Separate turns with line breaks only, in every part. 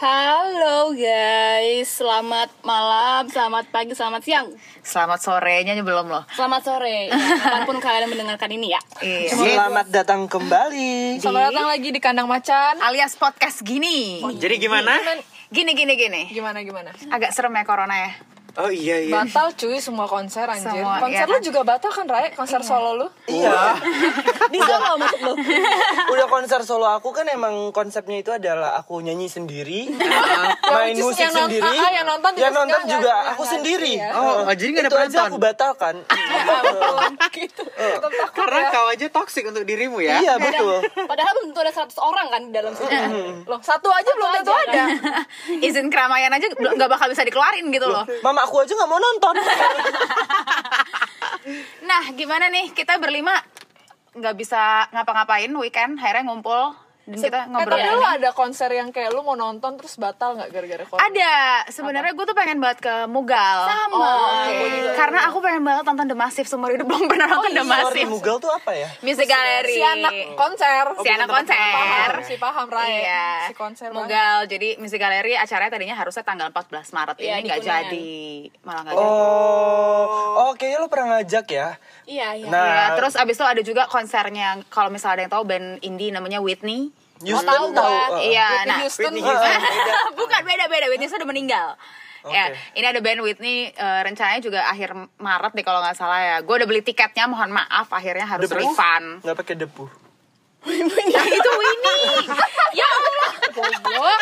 Halo guys, selamat malam, selamat pagi, selamat siang,
Selamat sorenya belum loh.
selamat sore. Ya, kapan pun kalian mendengarkan ini ya.
Iya.
Selamat datang kembali.
Selamat datang lagi di kandang macan.
Alias podcast gini.
Jadi gimana?
Gini gini gini.
Gimana gimana?
Agak serem ya corona ya.
Oh iya iya.
Batal cuy semua konser anjir.
Semua,
konser
iya
lu
kan?
juga batal kan Rai? Konser solo lu?
Iya.
Di Solo maksud lu?
Udah konser solo aku kan emang konsepnya itu adalah aku nyanyi sendiri, main
is
musik
yang
sendiri.
ah, ah, yang nonton juga
yang nonton juga
enggak,
aku sendiri.
iya.
Oh, oh, jadi nggak ada
Itu aja
penonton?
aku batalkan.
gitu. Tetap takut
Karena
ya.
kau aja toxic untuk dirimu ya.
Iya betul.
Padahal belum tentu ada 100 orang kan di dalam situ.
Loh, satu aja belum tentu ada.
Izin keramaian aja belum- nggak bakal bisa dikeluarin gitu loh.
Mama aku aja nggak mau nonton.
Nah, gimana nih kita berlima nggak bisa ngapa-ngapain weekend, akhirnya ngumpul dan kita
Eh,
ngobrol.
tapi lu ada konser yang kayak lu mau nonton terus batal nggak gara-gara corona?
Ada, sebenarnya gue tuh pengen banget ke Mugal.
Sama.
Oh, oke.
Karena aku pengen banget nonton The Massive seumur hidup belum pernah nonton The
Sorry,
Massive.
Mugal tuh apa ya?
Music Gallery.
Si anak konser.
Si anak konser.
Paham, si paham Rai.
Iya.
Si konser.
Mugal. Jadi Music Gallery acaranya tadinya harusnya tanggal 14 Maret
Iya,
ini nggak jadi. Malah nggak jadi.
Oh, oh kayaknya lo pernah ngajak ya.
Iya, iya.
Nah,
Iya, terus abis itu ada juga konsernya kalau misalnya ada yang tahu band indie namanya Whitney.
Houston
tahu gua.
uh,
Iya,
Whitney
nah.
Houston.
Whitney Houston.
Bukan beda-beda, Whitney sudah meninggal. Ya,
Oke.
ini ada band Whitney eh, rencananya juga akhir Maret nih kalau nggak salah ya. Gue udah beli tiketnya, mohon maaf akhirnya harus
Debu?
refund.
Nggak pakai debu.
Nah, itu Whitney. ya Allah.
Goblok.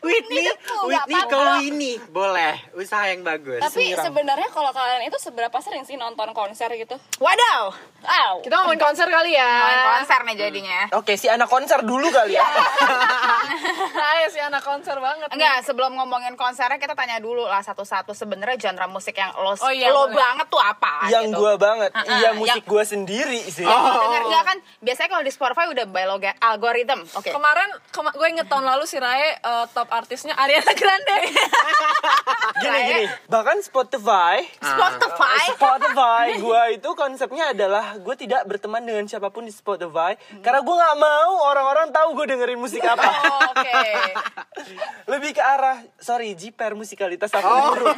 Whitney, Whitney kalau ini boleh usaha yang bagus.
Tapi sebenarnya kalau kalian itu seberapa sering sih nonton konser gitu?
Wadaw.
Wow.
Kita ngomongin konser kali ya.
Main konser nih jadinya.
Oke, si anak konser dulu kali ya.
Rai si anak konser banget. nih.
Enggak, sebelum ngomongin konsernya kita tanya dulu lah satu-satu sebenarnya genre musik yang lo
Oh iya,
lo
boleh.
banget tuh apa
yang
gitu.
gua banget.
Uh-uh,
Iya, musik
yang-
gua sendiri sih.
Dengar nggak kan biasanya kalau di Spotify udah by algorithm. Oke.
Kemarin kema- gue inget tahun lalu si Rai eh, top artisnya Ariana Grande.
Gini gini, bahkan Spotify
Spotify.
Spotify gua itu konsepnya adalah gue tidak berteman dengan siapa pun di Spotify karena gue nggak mau orang-orang tahu gue dengerin musik apa.
Oh, Oke.
Lebih ke arah sorry jiper musikalitas aku
Oh.
buruk.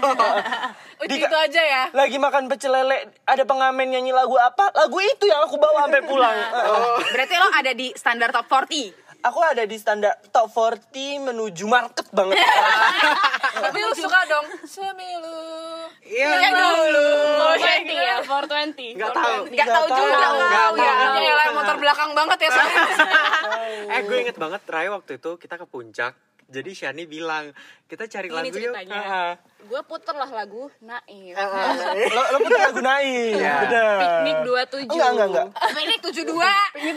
Di-
itu aja ya.
Lagi makan pecel lele ada pengamen nyanyi lagu apa? Lagu itu yang aku bawa sampai pulang.
Berarti lo ada di standar top 40.
Aku ada di standar top 40 menuju market banget.
Tapi lu suka dong Semilu.
Iya.
Yang dulu.
420 ya, 420.
Nggak tahu.
Gak tahu
Nggak
juga
tahu.
kau
Nggak
ya.
Ya motor belakang banget ya soalnya.
Eh gue inget banget Rai waktu itu kita ke puncak. Jadi Shani bilang kita cari
Ini
lagu yuk.
ceritanya.
Ah,
Gue puter lah lagu Naif.
lo lo putar lagu naik.
Iya.
Bener.
Piknik 27.
Enggak, enggak, enggak.
Ini 72.
Piknik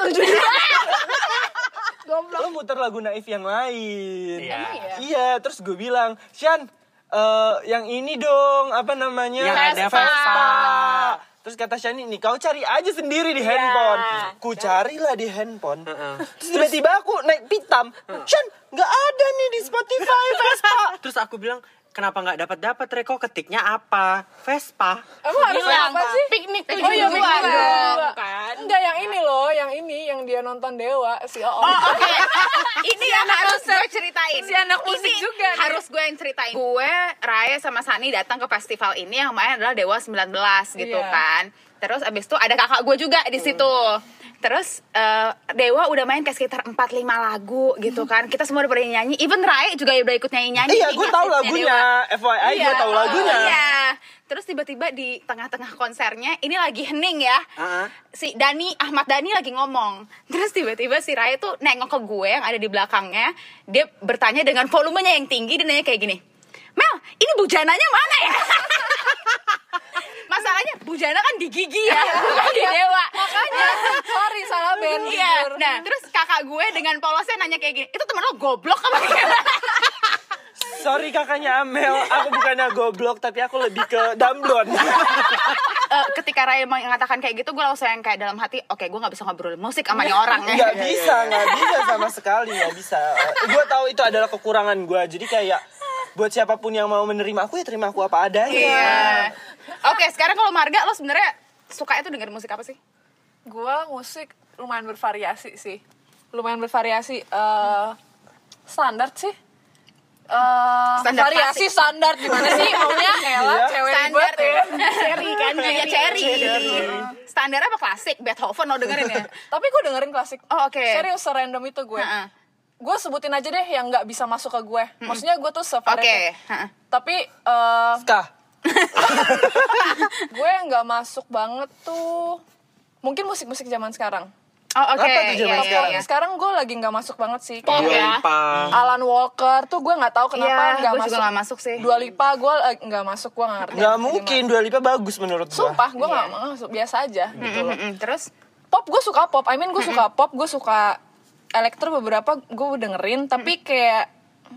27.
Lo muter lagu naif yang lain.
Iya.
ya?
Iya, terus gue bilang, Shan, eh, yang ini dong, apa namanya?
Yang ada
Vespa.
Vespa.
Terus kata Shani, nih kau cari aja sendiri di handphone. Ku carilah di handphone.
Heeh.
Terus tiba-tiba aku naik pitam. Shan, nggak ada nih di Spotify Vespa.
Terus aku bilang kenapa nggak dapat dapat Reko ketiknya apa? Vespa.
Emang harus
Bilang,
apa sih?
Piknik
Oh iya
72
piknik
kan.
Enggak yang ini loh, yang ini yang dia nonton Dewa si.
Oh, oke. Ini yang harus gue ceritain.
Si anak musik
ini
juga nih.
Harus gue yang ceritain. Gue, Raya sama Sani datang ke festival ini yang main adalah Dewa 19 gitu
Iya.
kan. Terus abis itu ada kakak gue juga di situ. Terus eh, Dewa udah main kayak sekitar 4-5 lagu gitu kan. Kita semua udah pada nyanyi. Even Raya juga udah ikut nyanyi-nyanyi.
Iya, gue tahu
hitsnya
lagunya.
Dewa?
FYI, gue tahu
Oh,
lagunya.
Iya. Terus tiba-tiba di tengah-tengah konsernya ini lagi hening ya.
Ah.
Si Dani Ahmad Dani lagi ngomong. Terus tiba-tiba si Raya tuh nengok ke gue yang ada di belakangnya. Dia bertanya dengan volumenya yang tinggi dan nanya kayak gini. Mel, ini bujananya mana ya? Masalahnya bujana kan di gigi ya, bukan di dewa.
Makanya sorry salah band
Iya.
jujur.
Nah, terus kakak gue dengan polosnya nanya kayak gini. Itu temen lo goblok apa gimana?
Sorry kakaknya Amel, aku bukannya goblok, tapi aku lebih ke damblon.
Eh, ketika Raya mengatakan kayak gitu, gue langsung yang kayak dalam hati, oke, gue nggak bisa ngobrol musik sama nih orang ya.
Nggak bisa, nggak bisa sama sekali, nggak bisa. Gue tahu itu adalah kekurangan gue, jadi kayak buat siapa pun yang mau menerima aku ya terima aku apa adanya.
Iya. Oke, sekarang kalau Marga lo sebenarnya suka itu dengerin musik apa sih?
Gua musik lumayan bervariasi sih. Lumayan bervariasi. eh standar sih. Eh,
Standar
variasi standar gimana sih maunya Ella
Iya.
cewek
standar
ya.
cherry kan ya cherry standar apa klasik Beethoven lo dengerin ya
Tapi gue dengerin klasik.
Oh, oke.
Serius serandom itu gue.
Heeh.
Gue sebutin aja deh yang nggak bisa masuk ke gue. Maksudnya gue tuh
oke
sevarieté.
heeh.
Tapi eh,
Ska.
gue nggak masuk banget tuh. Mungkin musik-musik zaman sekarang.
oh oke
Apa tuh zaman
Iya, iya,
sekarang?
iya.
Sekarang gue lagi nggak masuk banget sih.
Pop
Dua
ya
Lipa.
Alan Walker tuh gue nggak tahu kenapa
Iya,
nggak
gue
masuk.
juga nggak masuk sih.
Dua Lipa gue eh, nggak masuk gue nggak ngerti.
Nggak mungkin Dua Lipa bagus menurut gua.
Sumpah gue nggak masuk biasa aja gitu loh.
Mm-mm, terus
Pop gue suka pop. I mean gue suka pop. Gue suka elektro beberapa gue dengerin. Tapi kayak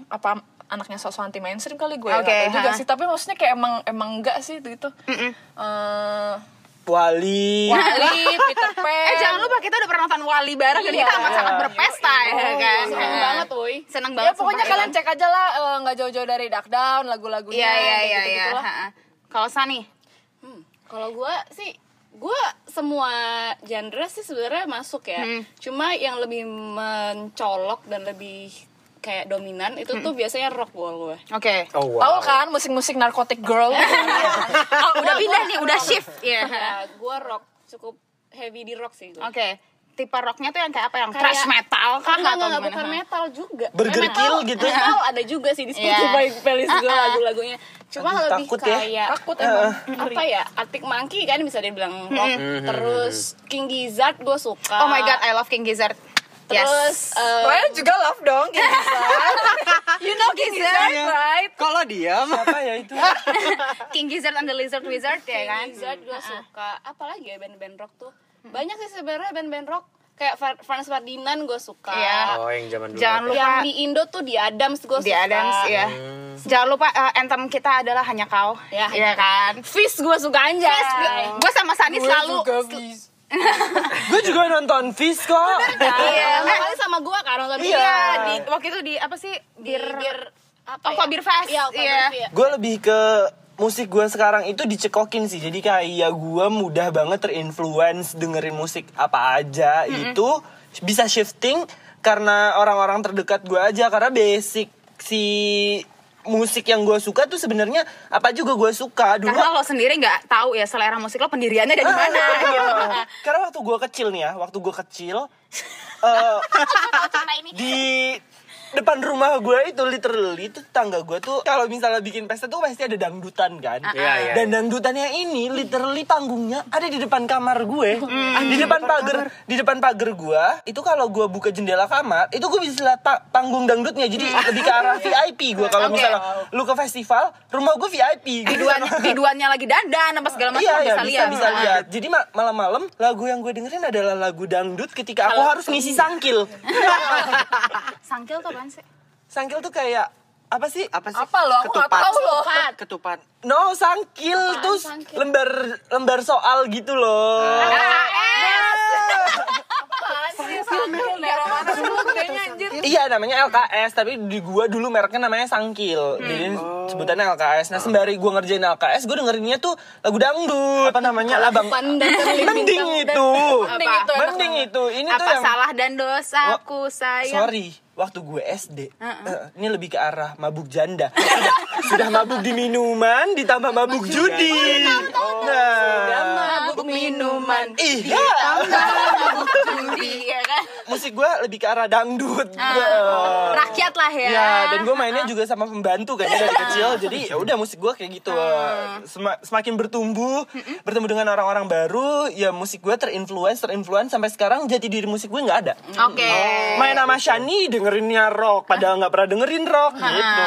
apa anaknya sosok anti mainstream kali gue. Nggak tahu juga sih. Tapi maksudnya kayak emang emang enggak sih gitu. Eh,
Wali.
Wali, Peter Pan.
eh jangan lupa kita udah pernah nonton Wali bareng dan
Iya.
kita amat sangat berpesta ya kan
Seneng
Heeh.
banget, woy.
seneng
Ya
banget
pokoknya
sumpah,
kalian cek aja lah eh, nggak jauh-jauh dari Dark Down lagu-lagunya
iya iya
kayak
iya iya kalau Sani
Hmm, Kalau gue sih gue semua genre sih sebenarnya masuk ya.
Hmm.
Cuma yang lebih mencolok dan lebih kayak dominan itu tuh biasanya rock gue.
oke
Oh wow.
Tahu kan musik-musik narkotik girl?
oh udah pindah nih udah shift ya
Ya, gue rock cukup heavy di rock sih
oke tipe rocknya tuh yang kayak apa yang
Kayak-
thrash metal kah
Enggak,
atau
enggak,
gimana
bukan metal juga.
Burger
Eh, metal-
Kill gitu.
Metal ada juga sih di
Iya.
Spotify playlist gue
Ah, ah.
lagu-lagunya. Cuma
Aduh,
lebih
takut ya.
kayak
Takut emang.
apa ya? Arctic Monkey kan bisa dibilang rock. Terus King Gizzard gue suka.
oh my god I love King Gizzard
Terus
yes
eh,
Ryan juga love dong King Gizzard.
you know King Gizzard
right?
Kalau diam.
Apa ya itu?
King Gizzard and the Lizard Wizard ya
King
kan
Gizzard gue suka. Apalagi ya band-band rock tuh? Banyak sih sebenarnya band-band rock. Kayak Fra- Franz Ferdinand gue suka.
Iya.
Oh yang zaman dulu.
Jangan lupa
Yang di Indo tuh di Adams gue suka.
di Adams ya jangan lupa eh, anthem kita adalah hanya kau
Ya,
Iya kan
Fizz gue suka aja.
gue sama Sani selalu
juga bis.
Gue juga nonton Fish kok.
iya
Iya, kali sama gue kan nonton
iya
dia.
di waktu itu di apa sih
Di
bir
bir apa
Aqua Beer Fest.
Iya, Aqua
Iya.
Beer Fest.
gue lebih ke musik gue sekarang itu dicekokin sih. Jadi kayak gue mudah banget terinfluence dengerin musik apa aja itu bisa shifting karena orang-orang terdekat gue aja. Karena basic si musik yang gue suka tuh sebenarnya apa juga gue suka. Dulu
karena lo sendiri nggak tahu ya selera musik lo pendiriannya dari mana gitu.
Ah, karena waktu gue kecil nih ya waktu gue kecil eh, di depan rumah gue itu literally itu tangga gue tuh kalau misalnya bikin pesta tuh pasti ada dangdutan kan?
Iya, iya,
dan dangdutannya ini literally panggungnya ada di depan kamar gue. Di depan pagar di depan pagar gue itu kalau gue buka jendela kamar itu gue bisa lihat pa- panggung dangdutnya. Jadi lebih ke arah VIP gue kalau
Oke.
misalnya lu ke festival rumah gue VIP
biduan biduannya lagi dandan apa segala macam
Iya, iya,
bisa
bisa,
lihat.
bisa lihat. Jadi ma- malam-malam lagu yang gue dengerin adalah lagu dangdut ketika aku harus ngisi sangkil.
sangkil tuh apaan sih?
Sangkil tuh kayak apa sih?
Apa sih?
Apa lo? Aku
Ketupat.
tahu loh.
Ketupat.
Ketupat.
No, sangkil tuh
sangkil?
lembar lembar soal gitu loh.
Daerah mana dulu kayaknya anjir.
Iya namanya LKS tapi di gua dulu mereknya namanya Sangkil. Jadi sebutannya LKS nah sembari gua ngerjain LKS gua dengerinnya tuh lagu dangdut. Apa namanya? Abang
Pandang terlebih
mending itu.
Mending itu
ini tuh
apa
yang
salah dan dosaku sayang
Sorry, waktu gue SD, eh, ini lebih ke arah mabuk janda. Sudah, sudah mabuk di minuman, ditambah mabuk judi. Nah,
mabuk minuman.
iya,
judi ya kan?
Musik gue lebih ke arah dangdut.
Ah, rakyat lah ya.
Ya, dan gue mainnya juga sama pembantu kan dari kecil. Jadi ya udah musik gue kayak gitu.
Ah.
Sema- semakin bertumbuh, bertemu dengan orang-orang baru, ya musik gue terinfluence, terinfluence. Sampai sekarang jati diri musik gue nggak ada.
oke.
Main sama Shani dengerinnya rock padahal nggak pernah dengerin rock gitu.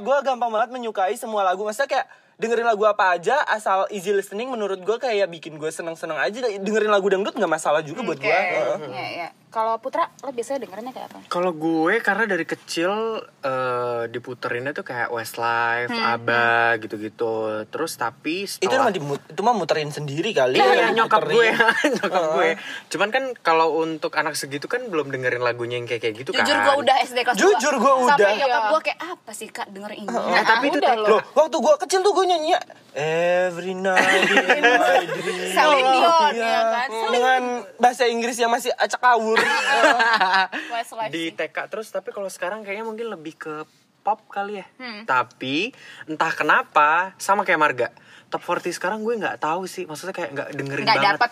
Gue gampang banget menyukai semua lagu maksudnya kayak dengerin lagu apa aja asal easy listening menurut gue kayak bikin gue seneng-seneng aja. Dengerin lagu dangdut nggak masalah juga buat gue
Iya, iya. Kalau Putra, lo biasanya dengerinnya kayak apa?
Kalau gue karena dari kecil eh, diputerinnya tuh kayak Westlife, ABBA gitu-gitu. Terus tapi
itu
setelah
mah dimut- itu mah muterin sendiri kali
Iya, iya, nyokap gue, nyokap gue. Cuman kan kalau untuk anak segitu kan belum dengerin lagunya yang kayak kayak gitu kan.
Jujur gue udah SD kelas
Jujur gue udah.
Sampai nyokap gue kayak apa sih kak denger ini
Eh, tapi itu
udah
tuh-
Loh, waktu gue kecil tuh gue nyanyi Every night in my dream
Celine Dion, ya kan?
Dengan bahasa Inggris yang masih acak awur
Di. TK terus tapi kalau sekarang kayaknya mungkin lebih ke pop kali ya.
Hmm.
Tapi entah kenapa sama kayak Marga. Top 40 sekarang gue nggak tahu sih. Maksudnya kayak nggak dengerin
Nggak
banget.
dapet.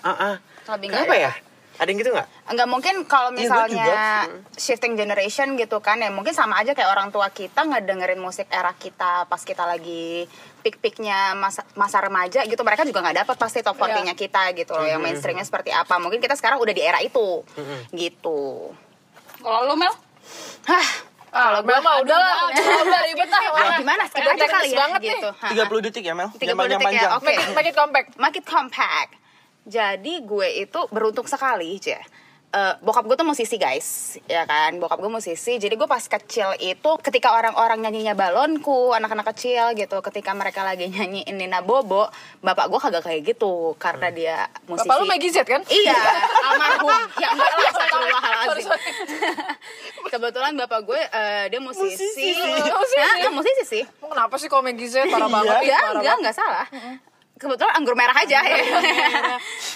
Lebih nggak
Kenapa ya? Ada yang gitu nggak?
Enggak mungkin kalau
Iya,
misalnya shifting generation gitu kan ya mungkin sama aja kayak orang tua kita nggak dengerin musik era kita pas kita lagi pik-piknya masa, masa remaja gitu mereka juga nggak dapat pasti top 40-nya kita gitu loh yang mainstreamnya seperti apa. Mungkin kita sekarang udah di era itu. Gitu.
Kalau lu Mel?
Hah, kalau gue
Mel mah udah lah, udah ribet lah.
ya gimana skip aja kali ya gitu. Hah,
30 detik ya Mel?
30
Jangan panjang-panjang
detik ya, oke.
Make it compact.
Make it compact. Jadi gue itu beruntung sekali, aja. Eh, bokap gue tuh musisi guys, ya kan? Bokap gue musisi. Jadi gue pas kecil itu ketika orang-orang nyanyinya balonku, anak-anak kecil gitu, ketika mereka lagi nyanyiin Nina Bobo, bapak gue kagak kayak gitu karena dia musisi.
Bapak lu Maggie Z kan?
Iya, almarhum. ya enggak lah, astagfirullahaladzim. Kebetulan bapak gue eh, dia musisi.
Musisi.
Musisi.
Hah, musisi sih.
Kenapa sih kalau Maggie Z parah banget?
Enggak,
parah
enggak, enggak salah. Kebetulan anggur merah aja ya.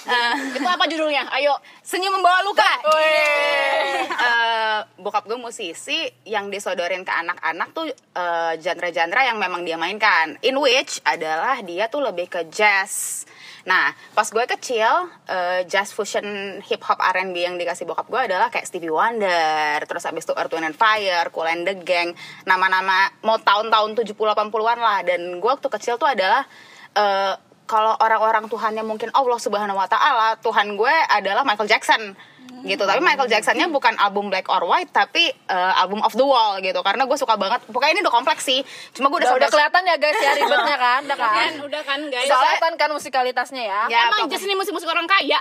Eh,
Itu apa judulnya? Ayo.
senyum membawa luka. Eh, bokap gue musisi yang disodorin ke anak-anak tuh eh, genre-genre yang memang dia mainkan. In which adalah dia tuh lebih ke jazz. Nah, pas gue kecil, eh, jazz fusion hip hop R&B yang dikasih bokap gue adalah kayak Stevie Wonder, terus abis itu Earth, Wind and Fire, Cool and the Gang, nama-nama mau tahun-tahun 70-80-an lah. Dan gue waktu kecil tuh adalah eh, kalau orang-orang Tuhannya mungkin Allah Subhanahu Wa Taala, Tuhan gue adalah Michael Jackson gitu tapi Michael Jacksonnya bukan album Black or White tapi eh, album of the Wall gitu karena gue suka banget pokoknya ini udah kompleks sih cuma gue udah
Udah, udah kelihatan ya guys ya ribetnya kan? Udah kan?
Kan, udah kan guys.
Udah kelihatan kan musikalitasnya ya?
Ya,
Emang just ini musik-musik orang kaya.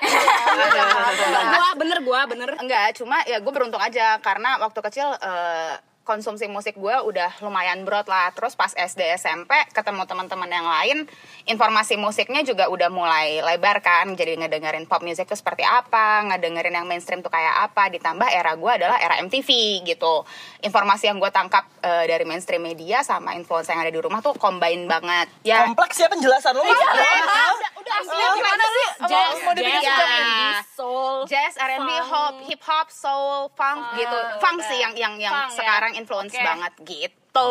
gua bener gua bener.
Enggak, cuma ya gue beruntung aja karena waktu kecil eh, konsumsi musik gue udah lumayan broad lah. Terus pas SD SMP ketemu teman-teman yang lain, informasi musiknya juga udah mulai lebar kan. Jadi ngedengerin pop music tuh seperti apa, ngedengerin yang mainstream tuh kayak apa. Ditambah era gue adalah era MTV gitu. Informasi yang gue tangkap eh, dari mainstream media sama influence yang ada di rumah tuh combine banget. Ya,
Kompleks ya penjelasan lo
Udah, udah aslinya gimana sih? Jazz,
mau dibikin
jazz.
sejam
ini?
Soul.
jazz, R&B, hop, hip hop, soul, funk gitu. Funk sih yang yang yang
Funk, ya.
sekarang influence
Oke.
banget gitu.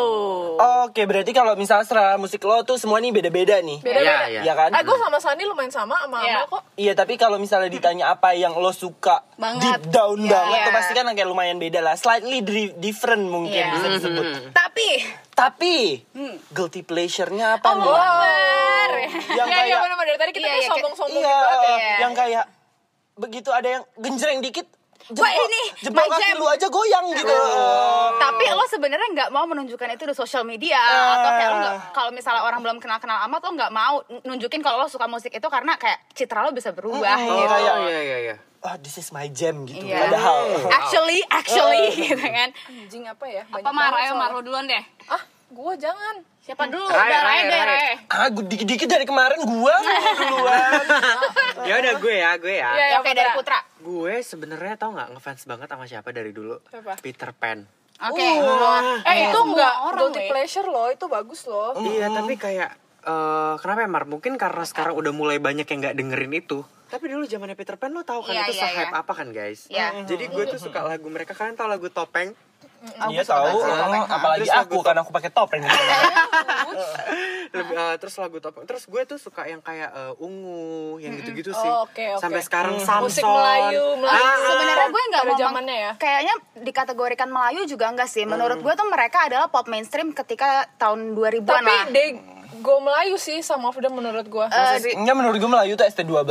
Oke berarti kalau misalnya selera musik lo tuh semua nih beda-beda nih
Beda-beda.
Iya, iya.
Iya kan?
Eh gue sama Sandi lumayan sama sama
Iya.
Amel kok.
Iya tapi kalau misalnya ditanya apa yang lo suka
Banget.
deep down
Iya.
banget tuh
Iya.
pasti kan kayak lumayan beda lah Slightly different mungkin
Iya.
bisa disebut
Tapi
Tapi
Hmm.
guilty pleasure-nya apa nih?
Akbar.
Yang
Iya iya
kayak
benar-benar dari tadi kita
Iya,
kayak
iya,
sombong-sombong
Iya,
banget ya.
Iya.
yang kayak begitu ada yang genjreng dikit jempol,
Wah, ini
jempol kaki
jam.
lu aja goyang gitu.
tapi lo sebenarnya nggak mau menunjukkan itu di sosial media atau kayak lo nggak kalau misalnya orang belum kenal kenal amat lo nggak mau nunjukin kalau lo suka musik itu karena kayak citra lo bisa berubah
Oh,
gitu.
kayak-
iya iya iya.
Oh, this is my jam gitu.
Iya.
Padahal
Actually, actually gitu kan.
Anjing apa ya?
Apa
Banyak
Mar?
banget
Ayo
soalnya.
Mar, lo duluan deh.
Ah, gue jangan.
Siapa dulu?
Rai,
Udah,
Rai,
Rai deh,
Rai.
Rai.
ah, gue dikit-dikit dari kemarin gua duluan.
Ya udah gue ya, gue ya.
Iya,
Ya, Oke dari Putra.
Gue sebenarnya tau nggak ngefans banget sama siapa dari dulu?
Siapa?
Peter Pan.
Oke.
Eh itu
Semua
enggak
orang,
guilty pleasure loh, itu bagus loh.
Iya, tapi kayak eh kenapa ya Mar? Mungkin karena sekarang udah mulai banyak yang nggak dengerin itu. Tapi dulu zamannya Peter Pan lo tahu kan
Iya,
itu
iya,
se-hype
iya.
apa kan guys?
Iya.
Jadi gue tuh suka lagu mereka. Kalian tahu lagu Topeng?
Iya tahu, eh, apalagi
Terus
aku karena aku pakai topeng.
Lebih, eh, terus lagu Topeng. Terus gue tuh suka yang kayak eh, ungu, yang gitu-gitu sih.
Oh, oke, oke.
Sampai sekarang Samson.
Musik Melayu, Melayu.
Ah,
Sebenarnya gue nggak mau
zamannya ya.
Kayaknya dikategorikan Melayu juga enggak sih. Menurut gue tuh mereka adalah pop mainstream ketika tahun 2000-an
Tapi
lah.
they go Melayu sih of them menurut gue.
Eh,
Enggak menurut gue Melayu tuh ST12.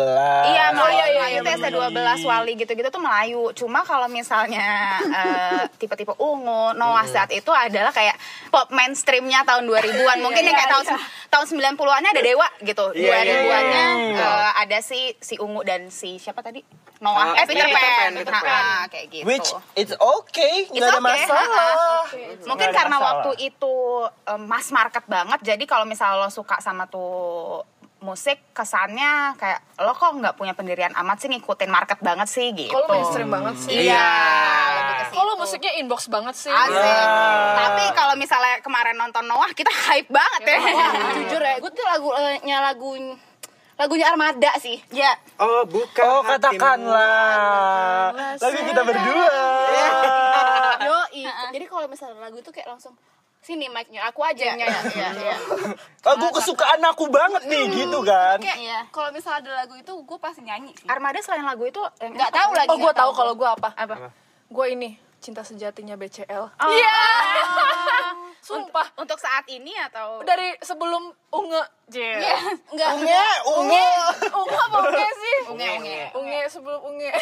Iya, Melayu,
iya, iya,
Melayu
iya,
tuh ST12, Wali gitu-gitu tuh Melayu. Cuma kalau misalnya eh, tipe-tipe ungu, Noah saat itu adalah kayak pop mainstreamnya tahun 2000-an. Mungkin yang kayak tahun tahun 90-annya ada Dewa gitu.
Iya, iya,
2000-annya
iya.
eh, ada si si ungu dan si siapa tadi? Noah.
Eh,
eh Peter
Peter
Pan.
Pan, Peter
Nah,
Pan.
ah, kayak gitu.
Which it's okay,
It's
nggak ada
okay,
masalah.
Mungkin
Nggak ada
karena
masalah.
waktu itu em, mass market banget, jadi kalau misalnya lo suka sama tuh musik kesannya kayak lo kok nggak punya pendirian amat sih ngikutin market banget sih gitu.
Kalau mainstream banget sih.
Iya, ke situ.
Kalau musiknya inbox banget sih.
Asik.
Ah.
Tapi kalau misalnya kemarin nonton Noah kita hype banget ya.
Jujur ya, gue tuh lagunya lagu lagunya Armada sih.
Ya.
Oh, bukan.
Oh katakanlah Lagu kita berdua
Yo, jadi kalau misalnya lagu itu kayak langsung sini mic-nya aku aja yang nyanyi
Iya, iya.
Aku kesukaan aku banget nih gitu kan.
kayak
Iya.
kalau misalnya ada lagu itu gue pasti nyanyi sih
Armada selain lagu itu yang
nggak tahu lagi
Oh, gue tahu kalau gue apa.
apa?
Gue ini cinta sejatinya BCL.
Iya.
Sumpah.
Untuk saat ini atau
Dari sebelum unge, Jel.
nggak
Unge, unge.
Unge apa unge sih?
unge unge?
Unge sebelum unge.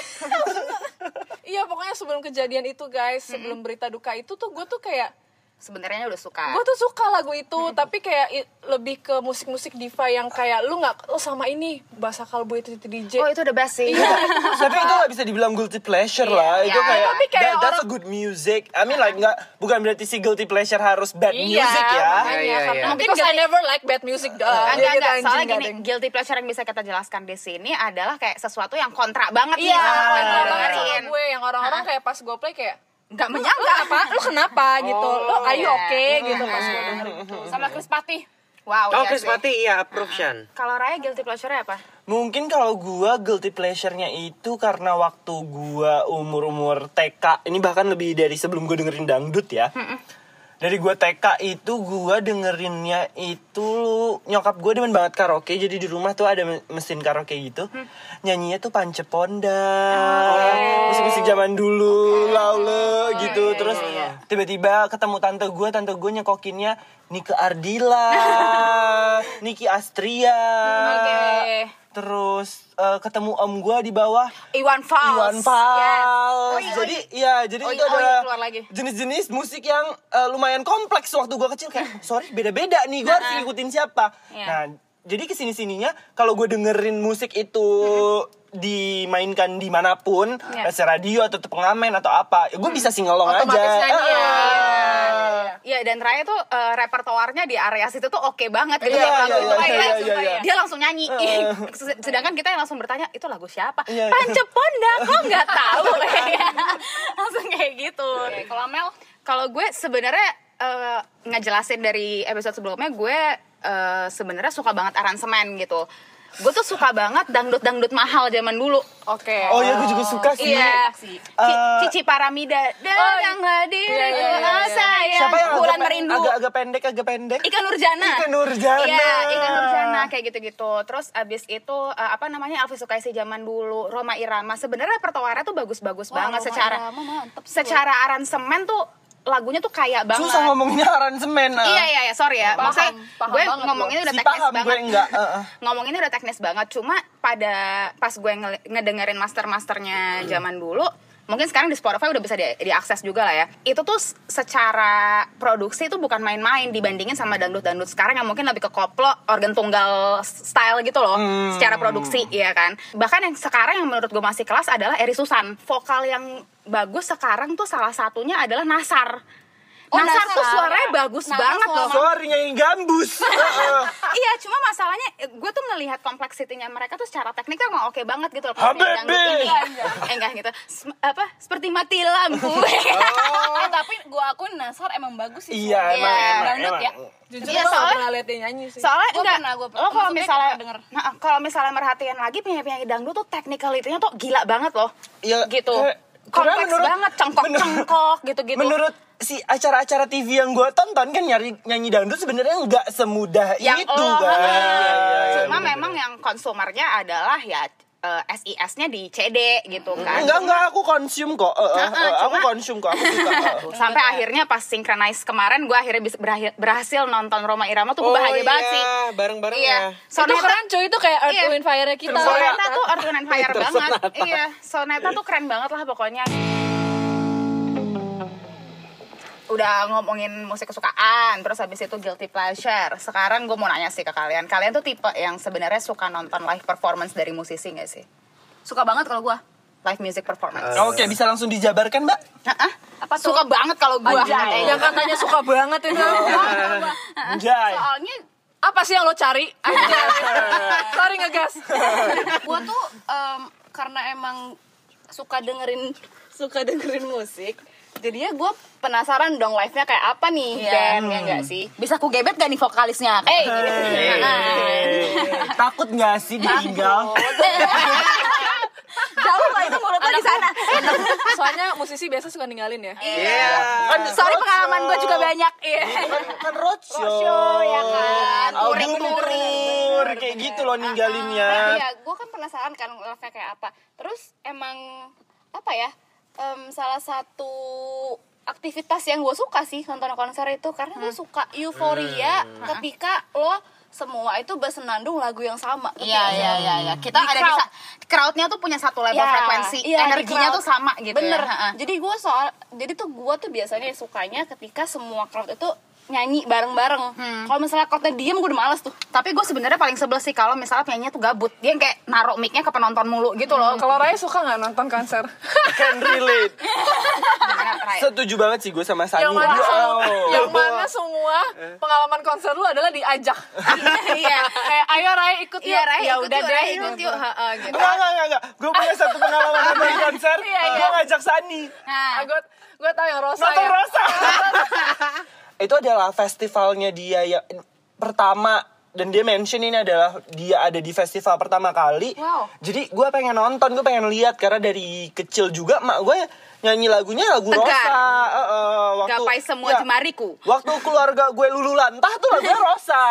iya pokoknya sebelum kejadian itu guys, sebelum berita duka itu tuh gue tuh kayak
Sebenarnya udah suka.
gue tuh suka lagu itu tapi kayak i- lebih ke musik-musik diva yang kayak lu nggak oh sama ini bahasa kalbu itu DJ
Oh itu the best sih.
Tapi itu gak bisa dibilang guilty pleasure lah.
Iya,
Itu
iya.
kayak,
Tapi kayak
that- that's a good music. I mean like nggak bukan berarti si guilty pleasure harus bad
Iya,
music ya.
makanya,
Iya, iya,
karena
iya.
Mungkin because I never like bad music dah.
Enggak,
gitu,
enggak. Soalnya gini, guilty pleasure yang bisa kita jelaskan di sini adalah kayak sesuatu yang kontra banget
Iya,
nih sama apa yang dengerin.
gue yang orang-orang kayak pas gue play kayak
Nggak
lu
menyangka.
kenapa? Lu kenapa gitu? Lo are you
iya.
okay gitu pas gue denger itu.
sama Chris Patih
Wow,
Oh,
iya
Chris. Pati iya approve Shan.
Kalau Raya guilty pleasure apa?
Mungkin kalau gua guilty pleasure-nya itu karena waktu gua umur-umur TK, ini bahkan lebih dari sebelum gua dengerin dangdut ya. Dari gua TK itu gua dengerinnya itu nyokap gua demen banget karaoke, jadi di rumah tuh ada me- mesin karaoke gitu. Nyanyinya tuh Panceponda. Musik-musik zaman dulu, laule gitu. Terus tiba-tiba ketemu tante gua, tante gua nyekokinnya Nike Ardila, Niki Astria.
Oke.
Terus eh, ketemu om gua di bawah
Iwan Fals.
Iwan Fals.
Yes.
Jadi iya, jadi
Oh,
itu
iya, oh, iya,
adalah
keluar lagi.
jenis-jenis musik yang eh, lumayan kompleks waktu gua kecil kayak sorry beda-beda nih, gua harus ngikutin siapa.
Iya.
Nah, jadi ke sini sininya kalau gue dengerin musik itu dimainkan di mana pun,
Iya.
yeah. radio atau pengamen atau apa, ya gue bisa singelong aja.
Nyanyi ya.
Ah.
Iya dan Raya tuh eh, repertoarnya di area situ tuh oke banget gitu
Iya, iya,
lagu itu
iya, iya, iya,
sumpah
iya.
ya. dia langsung nyanyi. Sed- Sedangkan kita yang langsung bertanya itu lagu siapa?
Iya, iya.
Panceponda kok nggak tahu kayak langsung kayak gitu.
Oke, kalau Mel
Kalau gue sebenarnya eh, ngejelasin dari episode sebelumnya gue eh, sebenarnya suka banget aransemen gitu. Gue tuh suka banget dangdut-dangdut mahal zaman dulu.
Oke.
Oh ya, gue juga suka sih.
Iya.
Eh,
Cici Paramida datanglah diriku
Iya, iya, iya,
oh,
iya.
sayang
Siapa yang
Bulan
agak,
Merindu
agak agak pendek agak pendek?
Ikan Nurjana.
Ika Nurjana.
Iya, Ikan Nurjana kayak gitu-gitu. Terus abis itu eh, apa namanya Elvi Sukaisi zaman dulu, Roma Irama. Sebenarnya repertoarnya tuh bagus-bagus banget
Roma
secara
Irama mantep sih.
secara aransemen tuh lagunya tuh kayak banget.
Susah ngomonginnya aransemen. ah.
Iya iya iya, sorry ya.
Paham,
Maksudnya
paham
gue
Si
udah teknis
paham
banget.
gue enggak. eh.
Ngomonginnya udah teknis banget. Cuma pada pas gue ngedengerin master-masternya zaman dulu, mungkin sekarang di Spotify udah bisa di- diakses juga lah ya. Itu tuh secara produksi itu bukan main-main dibandingin sama dangdut-dangdut sekarang yang mungkin lebih ke koplo, organ tunggal style gitu loh, secara produksi ya kan. Bahkan yang sekarang yang menurut gue masih kelas adalah Eri Susan. Vokal yang bagus sekarang tuh salah satunya adalah Nasar.
Oh,
Nasar, tuh
Nasar.
suaranya bagus
Nasar
banget loh.
Sorry nyanyi gambus. Eh, eh.
iya, cuma masalahnya gue tuh ngelihat kompleksitinya mereka tuh secara teknik tuh emang oke banget gitu loh. yang dangdut ini. Eh enggak gitu. Sem- apa? Seperti mati lampu.
Eh, tapi gue akuin Nasar emang bagus sih
Iya,
suaranya.
emang, emang,
Dangdut
emang.
ya
Jujur
Iya, soalnya-
pernah liat dia nyanyi sih.
Soalnya
Gua
enggak.
pernah, gua pernah.
lo kalau
Maksudnya
misalnya
denger.
Nah, kalau misalnya merhatiin lagi penyanyi-penyanyi dangdut tuh technicality-nya tuh gila banget loh.
Iya,
gitu.
karena
Kompleks
menurut-
banget, cengkok-cengkok gitu-gitu.
Menurut si acara-acara TV yang gue tonton kan nyari nyanyi dangdut sebenarnya nggak semudah
yang
itu
lo,
kan. Iya, iya, iya,
Cuma
bener.
memang yang konsumernya adalah ya eh, SIS-nya di CD gitu kan.
enggak enggak aku konsum kok. Eh, eh,
Heeh,
eh, aku konsum kok. Aku suka. eh.
sampai akhirnya pas synchronize kemarin gue akhirnya bisa berhasil, berhasil nonton Roma Irama tuh gue
Oh
bahagia
iya,
banget sih
bareng-bareng
iya
ya.
itu
Soneta
keren cuy, itu kayak Earth,
Iya.
Wind, Fire-nya kita.
Soneta tuh Earth, Wind Fire banget
Sonata.
iya Soneta tuh keren banget lah pokoknya udah ngomongin musik kesukaan terus habis itu guilty pleasure sekarang gue mau nanya sih ke kalian kalian tuh tipe yang sebenarnya suka nonton live performance dari musisi gak sih
suka banget kalau gue
live music performance
Eh,
Oke, bisa langsung dijabarkan, Mbak?
Heeh. suka banget kalau gue
Anjay, yang katanya suka banget itu.
Anjay.
soalnya
Apa sih yang lo cari? Sorry ngegas.
gue tuh em, karena emang suka dengerin suka dengerin musik jadinya gue penasaran dong live nya kayak apa nih
Iya.
band ya enggak sih
bisa ku gebet gak nih vokalisnya
eh gitu
Takut nggak sih ditinggal?
jauh lah itu mulut aku di sana.
Soalnya musisi biasa suka ninggalin ya.
Iya. Kan
Sorry
roadshow.
pengalaman gue juga banyak. Iya.
Kan, kan roadshow.
Roadshow, ya kan. Touring,
Album
touring.
tour, kayak gitu loh ninggalinnya.
iya gue kan penasaran kan live-nya kayak apa terus emang apa ya em, salah satu aktivitas yang gue suka sih nonton konser itu karena gue suka euforia ketika lo semua itu bersenandung lagu yang sama Ngerti
Iya iya iya iya. Kita
Di
ada di
crowd.
sa- crowdnya tuh punya satu level
Ya,
frekuensi,
di
energinya tuh sama gitu
bener.
Ya.
Jadi gue soal jadi tuh gue tuh biasanya sukanya ketika semua crowd itu nyanyi bareng-bareng
Hmm.
kalau misalnya crowdnya diem gue udah males tuh
Tapi gue sebenarnya paling sebel sih kalau misalnya penyanyinya tuh gabut. Dia yang kayak naruh mic-nya ke penonton mulu gitu loh.
Kalau Raya suka nggak nonton konser?
Can relate. Setuju banget sih gue sama Sani.
yang mana,
Wow.
semua, yang mana semua pengalaman konser lu adalah diajak.
Iya.
Kayak ayo Raya ikut yuk.
Iya, Ray,
ya
ikut
udah
yuk,
deh
Ray, ikut
gitu.
yuk. Gitu.
Enggak, enggak, enggak, enggak. Gue punya satu pengalaman nonton konser.
Iya, iya.
Gue ngajak Sani.
Nah,
gue gue tau yang Rosa
Nonton
ya.
Rosa. itu adalah festivalnya dia yang pertama dan dia mention ini adalah dia ada di festival pertama kali.
Wow.
Jadi gue pengen nonton, gue pengen lihat karena dari kecil juga mak gue nyanyi lagunya lagu
Tegar.
Rosa. Eh, eh, waktu,
gapai semua
ya,
jemariku.
Waktu keluarga gue lulu lantah tuh lagunya Rosa.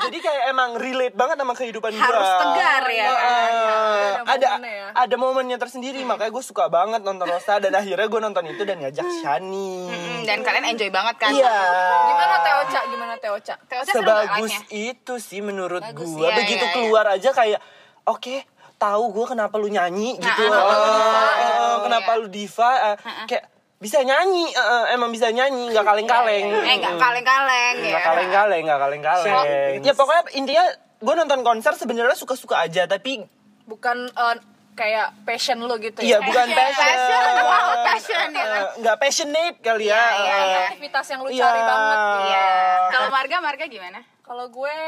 Jadi kayak emang relate banget sama kehidupan gue.
Harus tegar ya kan?
Eh,
Ada
ada
momennya ya.
ada momennya tersendiri makanya gue suka banget nonton Rosa dan akhirnya gue nonton itu dan ngajak Shani.
Hmm, dan kalian enjoy banget kan?
Iya.
Gimana Teoca? Gimana Teoca?
Teoca
Sebagus itu sih menurut
Bagus,
gue.
iya,
Begitu
iya.
keluar aja kayak oke tahu gue kenapa lu nyanyi gitu.
ah,
eh,
ah,
kenapa
iya.
lu diva eh, kayak bisa nyanyi eh, emang bisa nyanyi nggak kaleng-kaleng.
Eh nggak kaleng-kaleng ya.
Nggak kaleng-kaleng, nggak kaleng-kaleng. Ya pokoknya intinya gue nonton konser sebenarnya suka-suka aja tapi
Bukan eh, kayak passion lu gitu
Iya
ya?
bukan passion.
Passion, wow, passion, ya kan?
Nggak passionate kali ya.
Iya, iya, iya.
Aktivitas yang lu
Iya.
cari banget.
Iya. Kalau Marga, Marga gimana?
Kalau gue,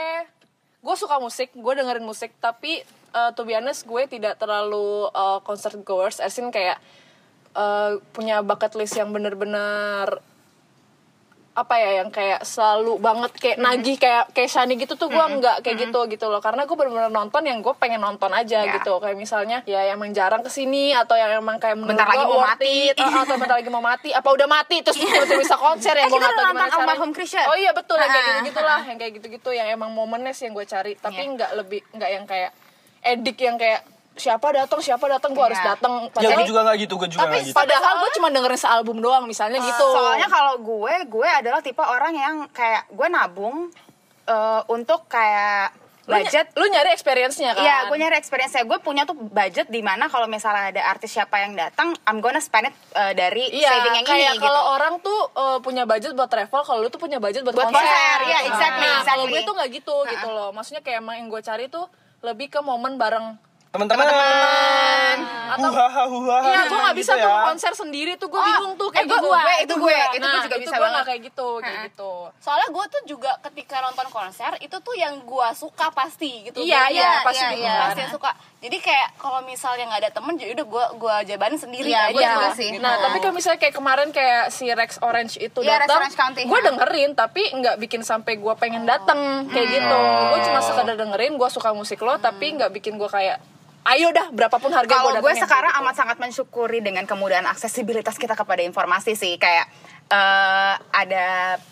gue suka musik, gue dengerin musik, tapi uh, to be honest gue tidak terlalu uh, concert goers, as in kayak uh, punya bucket list yang bener-bener apa ya yang kayak selalu banget kayak nagih kayak kayak Shani gitu tuh gue nggak kayak gitu gitu loh. Karena gue bener-bener nonton yang gue pengen nonton aja
Ya.
gitu. Kayak misalnya ya yang emang jarang ke sini atau yang emang kayak
Bentar lagi mau mati.
it, uh, atau bentar lagi mau mati. Apa udah mati terus tiba-tiba bisa konser
Eh,
yang gue nggak tahu gimana caranya.
Krisya.
oh iya betul yang kayak
Ah,
gitu gitulah yang kayak gitu-gitu yang emang momennya sih yang gue cari. Tapi
Iya.
nggak lebih nggak yang kayak edik yang kayak siapa datang siapa datang gue harus
Iya.
datang
Ya gue juga nggak gitu, gue juga
Tapi
nggak gitu.
padahal gue cuma dengerin sealbum doang misalnya gitu
Soalnya kalau gue, gue adalah tipe orang yang kayak gue nabung eh, untuk kayak
Lu ny-
budget.
lu nyari experience-nya kan
Iya, gue nyari experience Gue punya tuh budget di mana kalau misalnya ada artis siapa yang datang, I'm gonna spend it eh, dari
Iya,
saving yang
kayak
ini gitu.
kalau orang tuh uh, punya budget buat travel, kalau lu tuh punya budget buat,
Buat
konser.
konser, iya, exactly,
Nah, kalau
exactly.
gue tuh nggak gitu gitu loh. Maksudnya kayak emang yang gue cari tuh lebih ke momen bareng
Teman-teman.
atau
Huhaha, huhaha,
Iya, gue nggak
gitu
bisa
ya.
tuh konser sendiri tuh gue
Oh,
bingung tuh kayak
eh, gue-
gitu.
gue, itu gue, itu gue
Nah,
juga
itu
bisa
gue
banget.
nggak kayak gitu, kayak gitu.
soalnya gue tuh juga ketika nonton konser itu tuh yang gue suka pasti gitu
Iya, iya,
ya,
pasti
iya,
gitu
iya,
kan.
pasti yang suka jadi kayak kalau misalnya nggak ada temen jadi udah gue gue jabanin sendiri
Iya,
aja
gue juga sih.
gitu.
Nah, tapi kalau misalnya kayak kemarin kayak si Rex Orange itu
Iya,
datang, gue dengerin tapi nggak bikin sampai gue pengen datang kayak gitu. Gue cuma sekadar dengerin, gue suka musik lo, tapi nggak bikin gue kayak, ayo dah berapapun harga
Kalau
gue
gue sekarang amat sangat mensyukuri dengan kemudahan aksesibilitas kita kepada informasi sih. Kayak eh, ada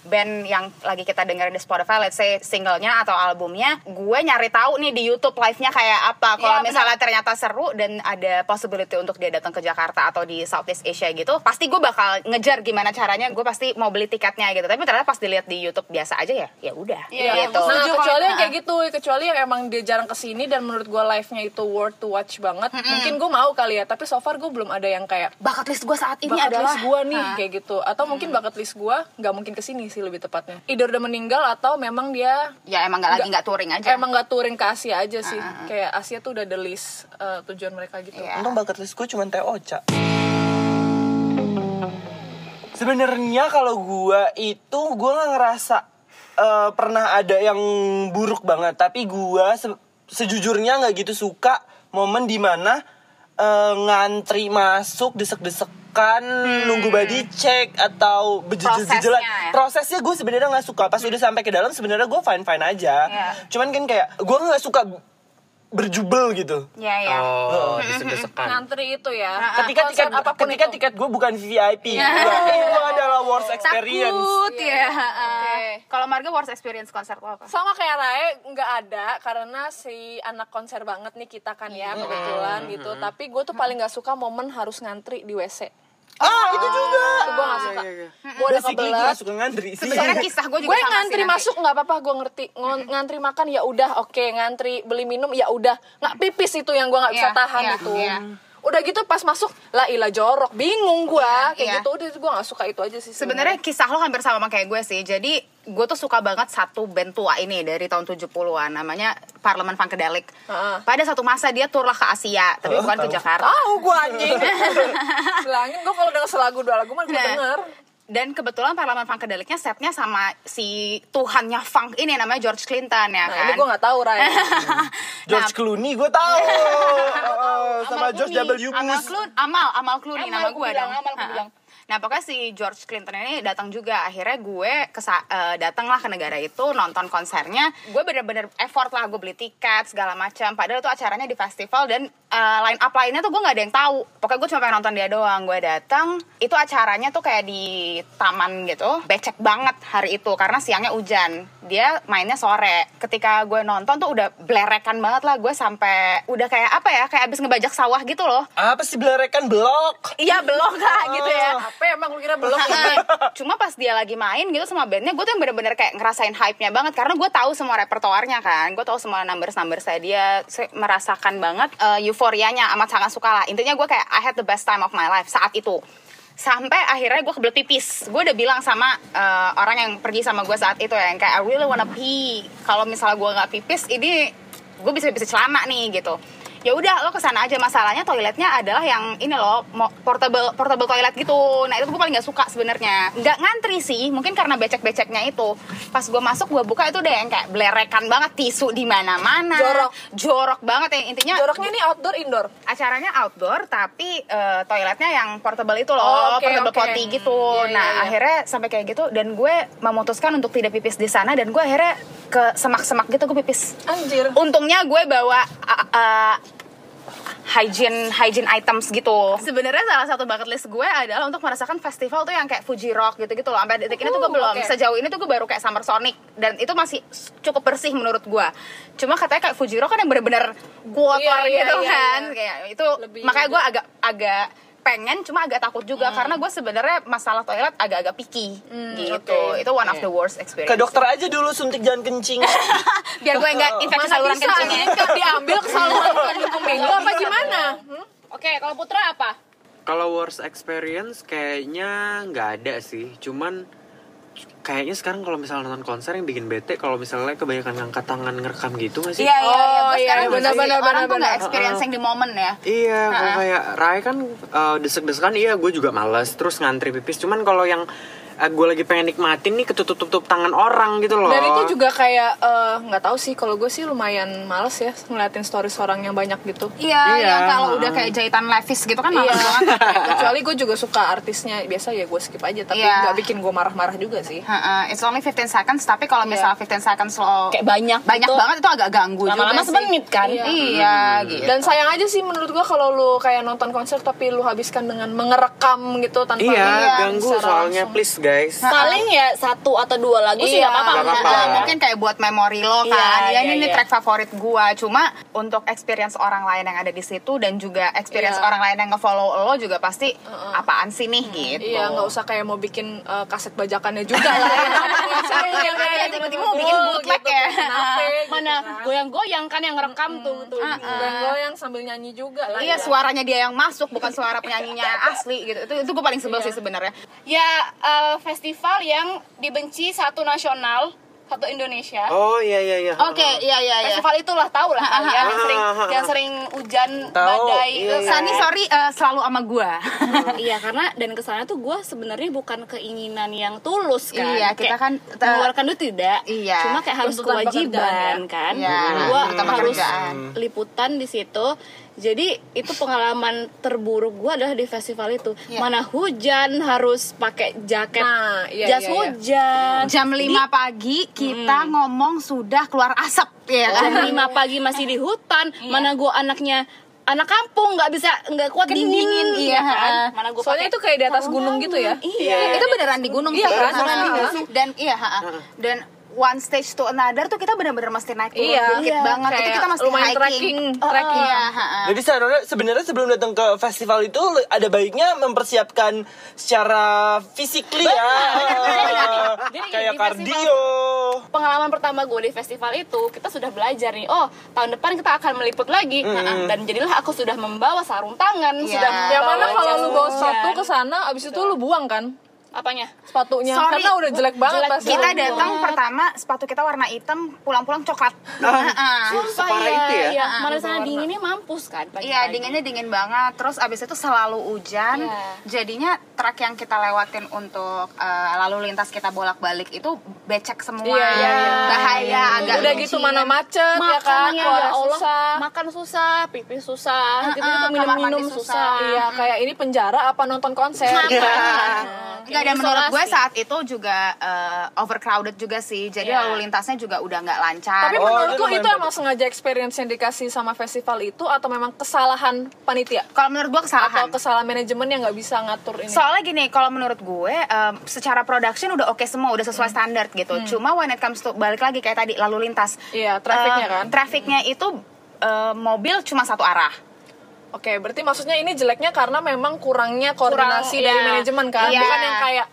band yang lagi kita dengerin di Spotify, let's say singlenya atau albumnya, gue nyari tahu nih di YouTube live-nya kayak apa. Kalau
Iya,
misalnya ternyata seru dan ada possibility untuk dia datang ke Jakarta atau di Southeast Asia gitu, pasti gue bakal ngejar gimana caranya. Gue pasti mau beli tiketnya gitu. Tapi ternyata pas dilihat di YouTube biasa aja ya, ya udah.
Iya,
gitu.
gue
Nah, kecuali yang kayak gitu, kecuali yang emang dia jarang ke sini dan menurut gue live-nya itu worth to watch banget. Mungkin gue mau kali ya, tapi so far gue belum ada yang kayak
Bucket list gue saat ini
bucket
adalah
gue nih
Hah.
kayak gitu. Atau mungkin bucket list gue nggak mungkin ke sini sih lebih tepatnya. Either udah meninggal atau memang dia
ya emang gak lagi nggak touring aja.
emang nggak touring ke Asia aja sih. Kayak Asia tuh udah the list uh, tujuan mereka gitu.
Iya.
Untung bucket list gue cuma teh oca. Sebenarnya kalau gue itu gue nggak ngerasa eh, pernah ada yang buruk banget, tapi gue se- sejujurnya nggak gitu suka momen di mana eh, ngantri masuk desek-desekan nunggu body check atau
Prosesnya
bejejejelan
ya.
prosesnya gue sebenarnya nggak suka pas udah sampai ke dalam sebenarnya gue fine fine aja
Iya.
cuman kan kayak gue nggak suka berjubel gitu.
Iya, iya.
Oh, desek-desekan.
Ngantri itu ya.
Ketika
Konser
tiket
apa pun
ketika
itu.
tiket gue bukan VIP, ya, itu adalah worst experience.
Takut ya.
Oke.
Kalau Marga worst experience konser lo apa?
sama kayak Rae nggak ada karena si anak konser banget nih kita kan ya kebetulan gitu tapi gue tuh paling nggak suka momen harus ngantri di WC
Ah, itu juga.
gue nggak suka gue udah
gue
kebelet
gak suka ngantri sih.
Sebenarnya kisah gue juga
gue
sama sih
ngantri
nanti.
masuk nggak apa-apa gue ngerti ngantri makan ya udah oke ngantri beli minum ya udah nggak pipis itu yang gue nggak bisa
Iya,
tahan
iya,
itu
iya.
Udah gitu pas masuk lah ilah jorok bingung gue
Iya,
kayak
iya.
gitu udah gue nggak suka itu aja sih
Sebenarnya kisah lo hampir sama kayak gue sih. Jadi gue tuh suka banget satu band tua ini dari tahun 70-an namanya Parlemen Funkadelic.
Heeh.
Pada satu masa dia tur lah ke Asia, tapi bukan ke Jakarta.
tahu gue anjing bilangin gue kalau denger selagu dua lagu mah gue
Nah,
denger
Dan kebetulan Parlemen Funkadelicnya setnya sama si Tuhannya funk ini namanya George Clinton ya
nah
kan.
ini gue nggak tahu Ray
George Clooney gue tahu. Oh, sama
Amal
George
Clooney.
W.
Amal
Bush.
Clooney, Amal, Amal Clooney
Amal
nama
gue
dong.
Amal bilang.
Nah pokoknya si George Clinton ini datang juga. Akhirnya gue kesa- eh, datang lah ke negara itu nonton konsernya. Gue bener-bener effort lah gue beli tiket segala macam. Padahal itu acaranya di festival dan eh, line up lainnya tuh gue nggak ada yang tahu. Pokoknya gue cuma pengen nonton dia doang. Gue datang itu acaranya tuh kayak di taman gitu. Becek banget hari itu karena siangnya hujan. Dia mainnya sore. Ketika gue nonton tuh udah blerekan banget lah. Gue sampai udah kayak apa ya? Kayak abis ngebajak sawah gitu loh.
Apa sih belerekan blok?
Iya belum kak gitu ya.
Apa emang lu kira belum
Cuma pas dia lagi main gitu sama bandnya, gue tuh yang bener-bener kayak ngerasain hype-nya banget karena gue tahu semua repertoarnya kan, gue tahu semua numbers numbers saya dia, saya merasakan banget eh, euforianya amat sangat suka lah. Intinya gue kayak I had the best time of my life saat itu. Sampai akhirnya gue kebelet pipis. Gue udah bilang sama eh, orang yang pergi sama gue saat itu ya, yang kayak I really wanna pee. Kalau misalnya gue nggak pipis, ini gue bisa bisa celana nih gitu ya udah lo ke sana aja. Masalahnya toiletnya adalah yang ini loh mo- portable portable toilet gitu. Nah itu gue paling nggak suka sebenarnya. Nggak ngantri sih mungkin karena becek beceknya itu. Pas gue masuk gue buka itu udah yang kayak belerekan banget tisu di mana mana
Jorok.
jorok banget ya intinya
joroknya ini outdoor indoor?
Acaranya outdoor tapi eh, toiletnya yang portable itu loh
Oh, oke,
portable
oke.
potty gitu.
Iya, iya,
nah
iya.
akhirnya sampai kayak gitu dan gue memutuskan untuk tidak pipis di sana dan gue akhirnya ke semak-semak gitu gue pipis.
Anjir.
Untungnya gue bawa uh, uh, hygiene hygiene items gitu. Sebenarnya salah satu bucket list gue adalah untuk merasakan festival tuh yang kayak Fuji Rock gitu-gitu loh. Sampai detik ini tuh gue
Uh,
belum.
oke.
Sejauh ini tuh gue baru kayak Summer Sonic dan itu masih cukup bersih menurut gue. Cuma katanya kayak Fuji Rock kan yang bener-bener kotor
Iya, iya,
gitu
iya,
kan.
iya.
Kayak itu
Lebih
makanya gue agak agak pengen cuma agak takut juga
Hmm.
karena gue sebenarnya masalah toilet agak-agak picky gitu.
oke.
Itu one of
Iya.
the worst experience.
Ke dokter aja dulu suntik jangan kencing.
biar gue nggak infeksi
Masa
saluran kencing.
ini diambil ke saluran minggu apa gimana? Hmm?
Oke, kalau Putra apa?
Kalau worst experience kayaknya nggak ada sih. Cuman kayaknya sekarang kalau misalnya nonton konser yang bikin bete kalau misalnya kebanyakan ngangkat tangan ngerekam gitu nggak sih?
Iya iya iya.
Oh, iya,
sekarang
benar,
masih-
benar,
orang tuh nggak
benar.
experiencing di momen ya.
Iya, kayak Rai kan uh, desek-desekan iya gue juga males terus ngantri pipis. Cuman kalau yang uh, gue lagi pengen nikmatin nih ketutup-tutup tangan orang gitu loh.
Dan itu juga kayak eh, nggak tahu sih kalau gue sih lumayan males ya ngeliatin stories orang yang banyak gitu.
Iya,
Iya,
yang kalau udah kayak jahitan levis gitu kan males
Iya.
banget.
Kecuali gue juga suka artisnya biasa ya gue skip aja tapi
Iya.
nggak bikin gue marah-marah juga sih.
Ha-ha, It's only 15 seconds, tapi kalau
Iya.
misalnya 15 seconds lo
Kayak banyak
banyak
gitu.
banget itu agak ganggu
Lama-lama
juga sih.
semenit kan?
Iya.
Iya, gitu.
Dan sayang aja sih menurut gue kalau lu kayak nonton konser tapi lu habiskan dengan mengerekam gitu tanpa
Iya, ganggu soalnya
langsung.
please guys.
Paling ya satu atau dua lagu sih
Iya,
nggak apa-apa.
Nah,
ya.
mungkin kayak buat memori lo
Iya,
kan.
iya,
ya ini
iya.
track favorit gua. Cuma untuk experience orang lain yang ada di situ dan juga experience
Iya.
orang lain yang nge-follow lo juga pasti apaan sih nih gitu.
Iya, nggak usah kayak mau bikin eh, kaset bajakannya juga lah ya.
Iya, tiba-tiba mau bikin bootleg ya.
Kenapa? gitu
Mana
kan.
goyang-goyang kan yang ngerekam tuh tuh.
goyang-goyang sambil nyanyi juga lah
Iya,
ya.
suaranya dia yang masuk bukan suara penyanyinya asli gitu. Itu itu gue paling sebel sih sebenarnya.
Ya eh, festival yang dibenci satu nasional, satu Indonesia.
Oh iya iya iya.
Oke, iya iya iya.
Festival itulah tahu lah kalian yang sering
Ah, ah, ah.
yang sering hujan
Tahu,
badai.
iya,
eh,
iya.
Sani sorry eh, selalu sama gua.
iya karena dan ke sana tuh gue sebenarnya bukan keinginan yang tulus kan
Iya, kita
Kayak
kan, eh,
mengeluarkan duit tidak
Iya.
cuma kayak harus kewajiban kan
Iya,
gue harus
pekerjaan.
liputan di situ Jadi itu pengalaman terburuk gue adalah di festival itu.
Iya.
Mana hujan harus pakai jaket
Nah, iya,
jas
iya, iya.
hujan.
Jam 5 pagi kita ngomong sudah keluar asap ya kan.
Jam 5 pagi masih di hutan.
Iya.
Mana gue anaknya anak kampung nggak bisa nggak kuat
Kedingin,
dingin
iya.
ya kan. Mana gua
Soalnya itu kayak di atas gunung gitu ya?
Iya.
itu beneran di gunung
Iya kan?
Di
Iya.
gunung. Dan iya, ha-ha. dan one stage to another tuh kita bener-bener mesti naik turun
Iya.
bukit
Iya.
banget. Itu
Kayak
kita mesti hiking.
trekking,
Oh,
trekking.
Iya.
Jadi sebenarnya sebenarnya sebelum datang ke festival itu ada baiknya mempersiapkan secara fisikly ya.
Jadi
Kayak
di
kardio.
pengalaman pertama gue di festival itu kita sudah belajar nih oh tahun depan kita akan meliput lagi dan jadilah aku sudah membawa sarung tangan
Iya.
sudah
Yang
membawa
mana kalau lu bawa sepatu ke sana abis itu lu buang kan
apanya
sepatunya
Sorry.
karena udah jelek banget
Jelek
pasti.
Kita
Iya.
datang pertama sepatu kita warna hitam, pulang-pulang coklat. Ha-ha.
Sumpah
Separah
ya,
itu ya?
ya. Mana sana dinginnya mampus kan.
Iya dinginnya dingin banget. Terus abis itu selalu hujan.
Iya.
Jadinya truk yang kita lewatin untuk eh, lalu lintas kita bolak-balik itu becek semua.
Iya, iya, iya.
Bahaya agak
udah gitu mana macet ya kan
ya Allah
susah
makan susah pipis susah gitu minum
kamar
minum
mandi
susah,
susah.
Iya, kayak ini penjara apa nonton konser?
Enggak dan menurut gue saat itu juga eh, overcrowded juga sih. Jadi
Iya.
lalu lintasnya juga udah nggak lancar.
Tapi
Oh,
menurutku
itu
itu emang sengaja experience yang dikasih sama festival itu atau memang kesalahan panitia?
kalau menurut gue kesalahan.
Atau kesalahan manajemen yang nggak bisa ngatur ini?
Soalnya gini, kalau menurut gue em, secara production udah oke semua, udah sesuai standar gitu. Cuma when it comes to balik lagi kayak tadi lalu lintas.
Iya, trafficnya
Em,
kan?
Trafficnya itu em, mobil cuma satu arah.
Oke, berarti maksudnya ini jeleknya karena memang kurangnya koordinasi
Kurang,
dari
iya.
manajemen kan?
Iya.
Bukan yang kayak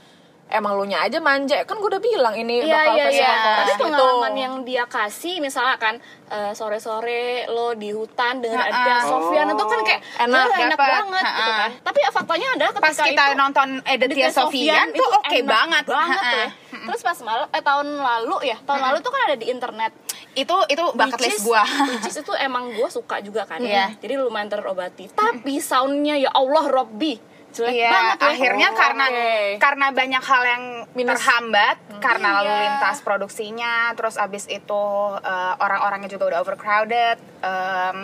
emang lu nya aja manja. Kan gue udah bilang ini
Iya
bakal
iya
festival
iya.
Forest
Tapi
gitu.
pengalaman yang dia kasih misalnya kan eh, sore-sore lo di hutan dengan
Ha-ha.
Aditya Sofyan itu kan kayak
Enak,
"Wah, enak
dapet.
banget gitu
Ha-ha.
kan. Tapi ya faktanya adalah ketika
Pas kita
itu
nonton Aditya Sofyan tuh oke
enak
banget.
banget
Ha-ha.
tuh ya. Terus pas malam eh tahun lalu ya, tahun lalu tuh kan ada di internet.
Itu itu bucket
Which
list
is-
gua.
which is itu emang gue suka juga kan.
Iya.
Jadi lumayan terobati. Tapi soundnya ya Allah Robby jelek
Iya,
banget ya.
akhirnya
Oh,
karena
oke.
karena banyak hal yang
Minus.
terhambat karena lalu
Iya.
lintas produksinya, terus abis itu eh, orang-orangnya juga udah overcrowded. em,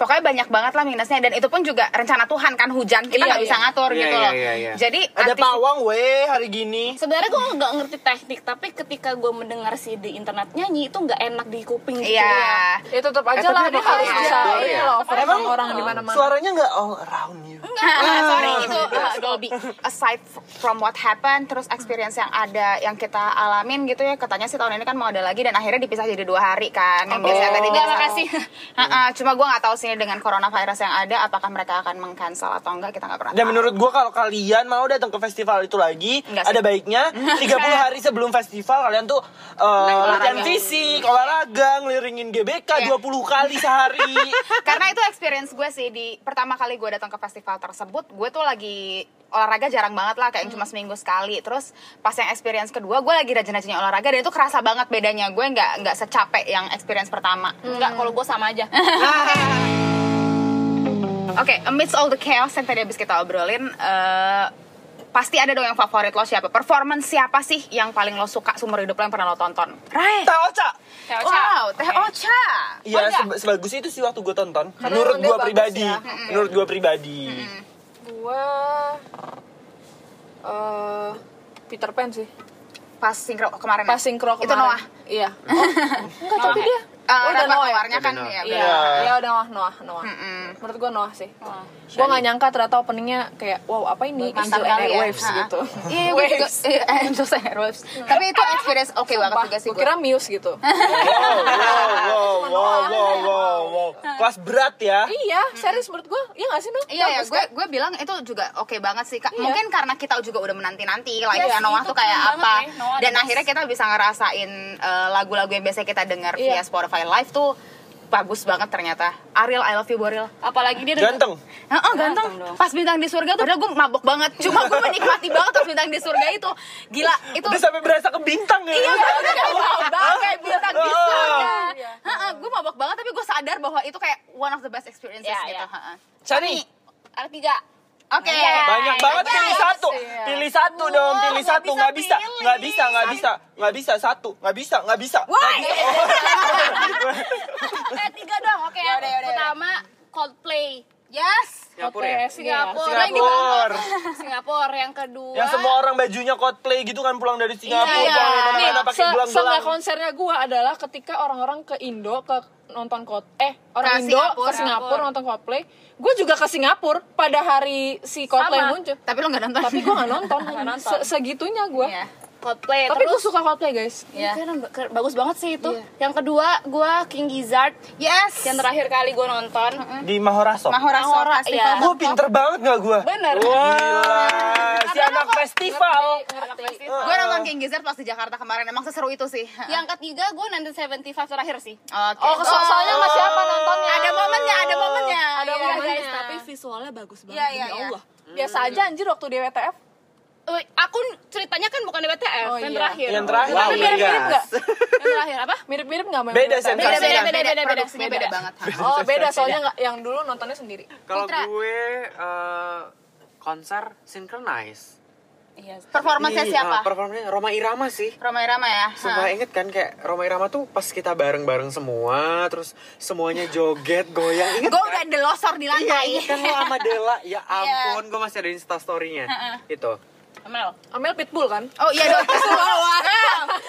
pokoknya banyak banget lah minusnya dan itu pun juga rencana Tuhan kan hujan kita
Iya,
nggak bisa
iya.
ngatur
Iya,
gitu
iya,
loh.
iya, iya.
Jadi
Ada pawang weh hari gini.
Sebenarnya gue nggak ngerti teknik, tapi ketika gue mendengar si di internet nyanyi itu nggak enak di kuping gitu
Iya.
ya.
Ya tetap aja
Eh,
lah dia
emang
harus bisa
ya?
loh overcome orang di mana-mana.
Suaranya nggak all around you.
Ah, sorry itu uh, Dolby. Aside from what happened, terus experience yang ada yang kita alamin gitu ya, katanya sih tahun ini kan mau ada lagi dan akhirnya dipisah jadi dua hari kan. Yang biasanya tadi bisa-. Ha-ha, cuma gue nggak tahu sih dengan coronavirus yang ada, apakah mereka akan mengcancel atau enggak kita nggak pernah.
Dan
tahu.
menurut gua kalau kalian mau datang ke festival itu lagi,
Enggak sih.
ada baiknya 30 hari sebelum festival kalian tuh uh, latihan fisik, olahraga, ngeliringin GBK
Iya.
20 kali sehari.
karena itu experience gue sih di pertama kali gue datang ke festival tersebut, gue tuh lagi olahraga jarang banget lah kayak yang cuma seminggu sekali terus pas yang experience kedua gue lagi rajin-rajinnya olahraga dan itu kerasa banget bedanya gue nggak nggak secapek yang experience pertama
Enggak, kalau gue sama aja.
Oke, amidst all the chaos yang tadi habis kita obrolin, eh, pasti ada dong yang favorit lo siapa? Performance siapa sih yang paling lo suka seumur hidup lo yang pernah lo tonton? Rai.
Teh Ocha.
Wow, Teh Ocha.
Iya, seba- sebagus itu sih waktu gue tonton. Menurut gue pribadi.
ya.
Menurut gue pribadi.
Gua eh Peter Pan sih.
Pas sinkro kemarin. ya?
Pas sinkro kemarin.
Itu Noah.
Iya. Oh, enggak tapi dia.
Eh,
Oh, udah Noah ya?
keluarnya kan
Noah.
ya.
Iya, iya udah Noah, Noah, Noah.
Mm-mm.
Menurut gua Noah sih. Gua nggak nyangka ternyata openingnya kayak wow apa ini Angel and
kali ya.
Airwaves
Ha-ha.
gitu.
Iya, gue juga.
Waves.
Iya, Angels and Airwaves. Tapi itu experience oke banget
Sumpah,
juga sih
gua
gue.
kira Muse gitu.
Wow, wow, wow, wow, wow, wow. Kelas berat ya.
iya, serius menurut gua, iya nggak sih Noh?
Iya ya,
Bagus
gue
kan?
gue bilang itu juga oke banget sih. Ka-
Iya.
Mungkin karena kita juga udah menanti-nanti lah
Iya
ya Noah tuh kayak apa.
banget nih, Noah
Dan akhirnya kita bisa ngerasain eh, lagu-lagu yang biasa kita dengar
Iya.
via Spotify Live tuh bagus banget ternyata. Ariel, I love you Boril.
Apalagi dia udah-
Ganteng.
Heeh, ganteng.
dong.
Pas bintang di surga tuh udah gue mabok banget. Cuma gue menikmati banget pas bintang di surga itu. Gila, itu
Udah sampai berasa ke bintang ya.
Iya, udah kayak kayak bintang di surga.
Iya.
Heeh, gue mabok banget tapi gue sadar bahwa itu kayak one of the best experiences
Iya,
gitu.
iya.
Heeh.
Cani,
Ada tiga.
Oke.
banyak banget pilih satu. Pilih satu dong,
Wah,
pilih satu.
bisa
Nggak bisa, nggak bisa, nggak bisa, nggak bisa satu, nggak bisa, nggak bisa.
Why?
Eh tiga dong, oke.
Yaudah, yaudah,
Pertama Coldplay.
Yes.
Singapura
Oke,
ya?
Singapura.
Singapura.
Yang di Bangkok. Singapura. Yang kedua.
Yang semua orang bajunya Coldplay gitu kan pulang dari Singapura,
Iya, iya.
Nih,
pakai
se
gelang-gelang.
seenggak konsernya gue adalah ketika orang-orang ke Indo ke nonton kot eh orang
Ke
Indo
Singapura.
ke Singapura nonton Coldplay gue juga ke Singapura pada hari si Coldplay
Sama.
muncul
Tapi lu gak nonton.
tapi gue gak nonton,
Nggak nonton.
Se- segitunya gue
Iya.
Coldplay.
tapi gue suka Coldplay guys
Iya. Keren, keren, bagus banget sih itu. Yang kedua, gue King Gizzard.
Yes.
Yang terakhir kali gue nonton.
Di Mahoraso.
Mahora Soul
Mahora,
Festival.
iya.
Gue pinter banget gak gue?
Bener.
Gila, si anak festival.
Gue nonton King Gizzard pas di Jakarta kemarin. Emang seseru itu sih.
Yang ketiga, gue 1975 terakhir sih.
Oke.
oh so soalnya sama siapa nontonnya
Ada momennya, ada momennya.
Ada
Iya,
momennya.
guys,
Tapi visualnya bagus banget.
Iya, iya,
demi
iya.
Allah.
biasa aja anjir waktu di WTF
aku ceritanya kan bukan di WTF,
Oh,
yang
iya.
terakhir.
Yang terakhir.
Wow,
mirip-mirip
gas.
nggak
Yang terakhir apa?
mirip-mirip nggak sama yang
Beda,
WTF?
Sen.
Beda, beda,
Beda,
beda,
beda,
beda,
beda.
Produksinya beda
Beda.
banget.
oh beda soalnya nggak yang dulu nontonnya sendiri
Kalau gue eh, konser synchronize.
Iya.
Performanya siapa?
ah, performanya Roma Irama sih.
Roma Irama ya.
Sumpah inget kan kayak Roma Irama tuh pas kita bareng-bareng semua Terus semuanya joget, goyang Inget
Gue
kan?
udah delosor di
Iya
lantai.
inget kan lo sama Dela Ya ampun, gue masih ada instastorynya Itu
Amel.
Amel Pitbull kan
Oh iya dong, Subono.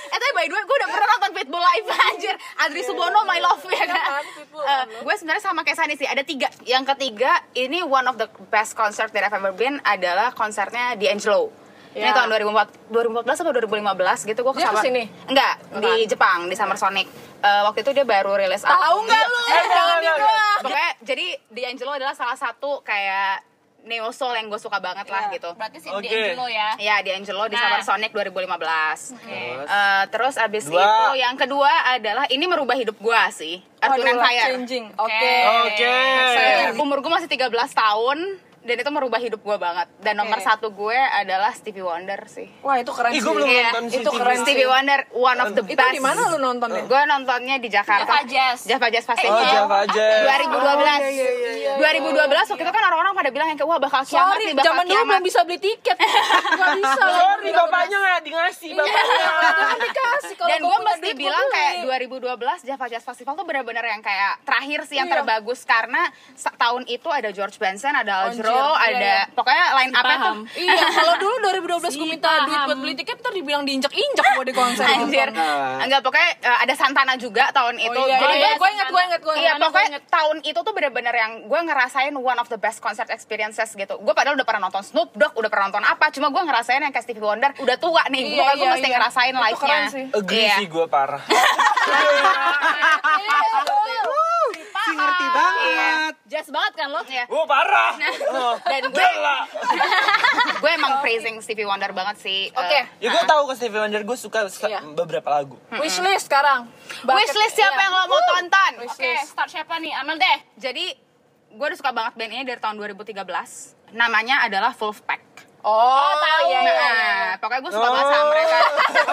Eh tapi by the way, gue udah pernah nonton Pitbull live anjir. Adri Subono, My Love ya kan.
Kan, Pitbull,
Eh, gue sebenarnya sama kayak Sani sih, ada tiga. Yang ketiga, ini one of the best concert that I've ever been adalah konsernya D'Angelo. Ini
Ya.
tahun 2014, 2014 atau 2015 gitu gue
Dia ke sini?
Enggak, di Jepang, di Summer Sonic. Eh, waktu itu dia baru rilis
tahu
album.
nggak lu
Eh, jangan,
Pokoknya jadi D'Angelo adalah salah satu kayak neo soul yang gue suka banget lah
Iya.
gitu.
Berarti si
Oke.
D'Angelo ya.
Ya, D'Angelo di
Nah.
Summer Sonic 2015.
Terus
Eh, terus abis
Dua.
itu yang kedua adalah ini merubah hidup gua sih. Earth, Wind Fire.
changing oke
Oke.
Saya- Umur gue masih 13 tahun dan itu merubah hidup gua banget. Dan nomor
Oke.
satu gue adalah Stevie Wonder sih.
wah itu keren
Ih,
sih
gue belum
Iya,
nonton si
itu keren
TV.
Stevie Wonder one of the
itu
best.
di mana lu nontonnya
Gue nontonnya di Jakarta.
Java Jazz.
Java Jazz Festival.
Oh, Java Jazz.
2012.
Oh, iya, iya, iya,
2012 waktu itu kan orang-orang pada bilang yang kayak wah bakal kiamat
sorry
nih, bakal
zaman dulu belum bisa beli tiket nggak bisa
Sorry, bapaknya nggak di ngasih bapaknya.
Dikasih kalau
dan
gua
gue mesti bilang kayak 2012 Java Jazz Festival tuh benar-benar yang kayak terakhir sih yang
Iya.
terbagus karena tahun itu ada George Benson, ada
Anjir,
Aljro,
iya,
ada
iya.
pokoknya line up tuh.
Iya, kalau dulu 2012 gue
Si
minta duit
paham.
buat beli tiket ntar dibilang diinjek-injek gue di konser
Anjir. Enggak pokoknya eh, ada Santana juga tahun itu.
Oh iya,
Jadi
iya,
gua-
gue inget, gue inget, gue
Iya
inget.
pokoknya tahun itu tuh bener-bener yang gue ngerasain one of the best concert experiences gitu. Gue padahal udah pernah nonton Snoop Dogg, udah pernah nonton apa, cuma gue ngerasain yang kayak Stevie Wonder udah tua nih.
Iya,
gue
iya,
mesti
iya.
ngerasain
Itu
live-nya.
sih.
Agree
Iya.
sih gue parah.
Si ngerti banget
Jazz banget kan lo?
Iya.
Gue parah.
Dan gue gue emang praising Stevie Wonder banget sih.
Oke.
Eh,
Ya gue tahu ke Stevie Wonder gue suka suka
Iya.
beberapa lagu.
Wishlist sekarang. Bucket-
Wishlist siapa
iya.
yang lo mau tonton?
Oke, start siapa nih? Amel deh.
Jadi gue udah suka banget band ini dari tahun 2013. Namanya adalah Wolfpack.
Oh,
tahu.
iya,
Nah,
iya, iya.
pokoknya gue suka banget sama mereka.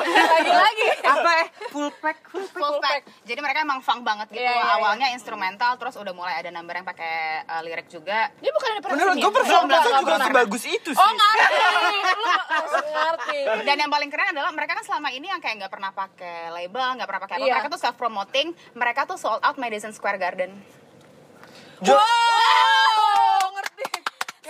Lagi-lagi.
Apa eh? Full pack Full pack
Wolfpack. Jadi mereka emang funk banget gitu.
Iya, iya.
Awalnya instrumental, terus udah mulai ada number yang pakai uh, lirik juga.
Dia bukan ada
Menurut gue performanya
belum,
juga sebagus itu sih.
Oh, ngerti. Lu ngerti.
Dan yang paling keren adalah mereka kan selama ini yang kayak nggak pernah pakai label, nggak pernah pakai apa.
Iya.
Mereka tuh self promoting. Mereka tuh sold out Madison Square Garden.
Jo-
Oh, ngerti.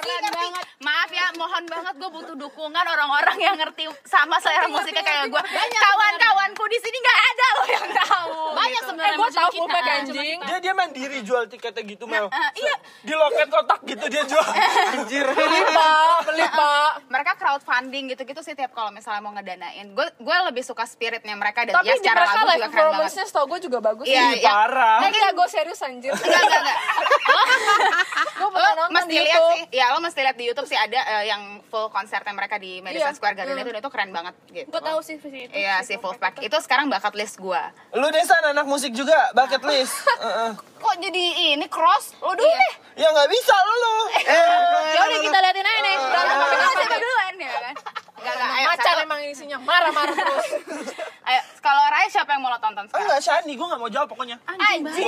Keren banget. Maaf ya, mohon banget gue butuh dukungan orang-orang yang ngerti sama selera musiknya kayak gue. Kawan-kawanku di sini nggak ada loh yang tahu.
Banyak
gitu.
sebenarnya
Eh, gua
macam
tahu fullback anjing.
Dia dia mandiri jual tiketnya gitu Mel.
Eh, iya.
Di loket kotak gitu dia jual.
Anjir
Beli, Pak. Beli, Pak.
mereka crowdfunding gitu-gitu sih tiap kalau misalnya mau ngedanain. Gue gue lebih suka spiritnya mereka dan
Tapi
ya secara
mereka
lagu
live
juga keren banget.
performance-nya setau gue juga bagus.
Iya,
Ih,
yang-
parah.
Nah, enggak, gue serius anjir.
Enggak, enggak, enggak.
Gue pernah nonton
mesti
di
lihat
YouTube.
sih, ya lo mesti lihat di YouTube sih ada eh, yang full konsernya mereka di Madison
Iya.
Square Garden itu dan itu keren banget gitu.
Gue tahu sih visi itu.
Iya si Wolfpack itu sekarang bakat list gue.
Lu Desan anak musik juga bucket list. Heeh.
Kok jadi ini cross? Lo dulu deh.
Ya nggak bisa lu.
Ya udah kita liatin aja nih.
Tapi lo siapa duluan ya kan? Enggak, enggak, ayo,
Macan
satu.
emang isinya. Marah-marah terus.
Ayo, kalau Raya siapa yang mau lo tonton sekarang?
Enggak Shani, gue nggak mau jawab pokoknya.
Anjing.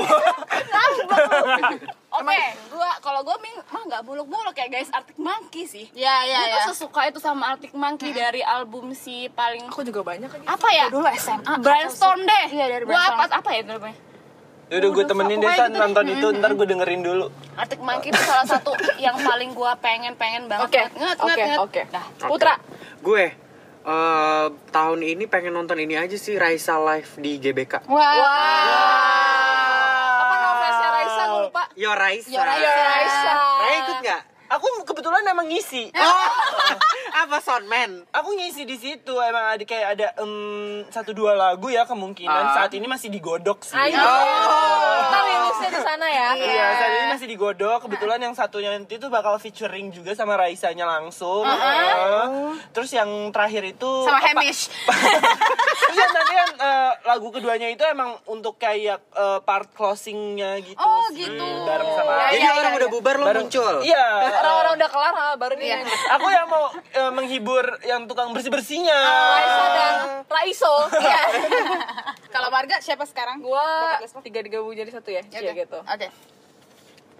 Oke, gua kalau gua ming mah nggak muluk-muluk ya guys, Arctic Monkey sih.
Ya, ya,
Gue
ya.
tuh sesuka itu sama Arctic Monkey dari album si paling
Aku juga banyak lagi.
apa ya?
Dulu SMA.
Brainstorm deh.
Iya, dari
Gua
Brainstorm.
apa apa ya namanya?
Udah gue temenin deh
gitu deh.
nonton itu ntar gue dengerin dulu.
Arctic Monkey itu salah satu yang paling gua pengen pengen banget
Oke, oke, oke.
Dah.
Putra.
Gue eh tahun ini pengen nonton ini aja sih Raisa live di GBK.
Wah.
Raisa gue lupa.
Yo Raisa.
Yo Raisa.
Raisa.
Raya ikut nggak?
Aku kebetulan emang ngisi.
Oh, apa soundman?
Aku ngisi di situ emang ada kayak ada em, satu dua lagu ya kemungkinan
Ah.
saat ini masih digodok sih.
Ayo.
Oh.
Ntar rilisnya di sana ya.
Iya, saat ini masih digodok. Kebetulan yang satunya nanti itu bakal featuring juga sama Raisanya langsung. Heeh. Terus yang terakhir itu
Sama
apa-
Hamish.
Terus yang nanti yang eh, lagu keduanya itu emang untuk kayak eh, part closingnya gitu.
Oh,
sih.
gitu.
Bareng sama
Ya,
Jadi
iya,
orang
iya,
udah bubar lo
bareng-
muncul.
Iya.
Orang-orang udah kelar ah, baru dia
Iya.
Aku yang mau eh, menghibur yang tukang bersih bersihnya.
Raisa dan Raiso. Iya.
Kalau Marga siapa sekarang?
Gua tiga digabung jadi satu ya,
Oke.
Cia gitu.
Oke.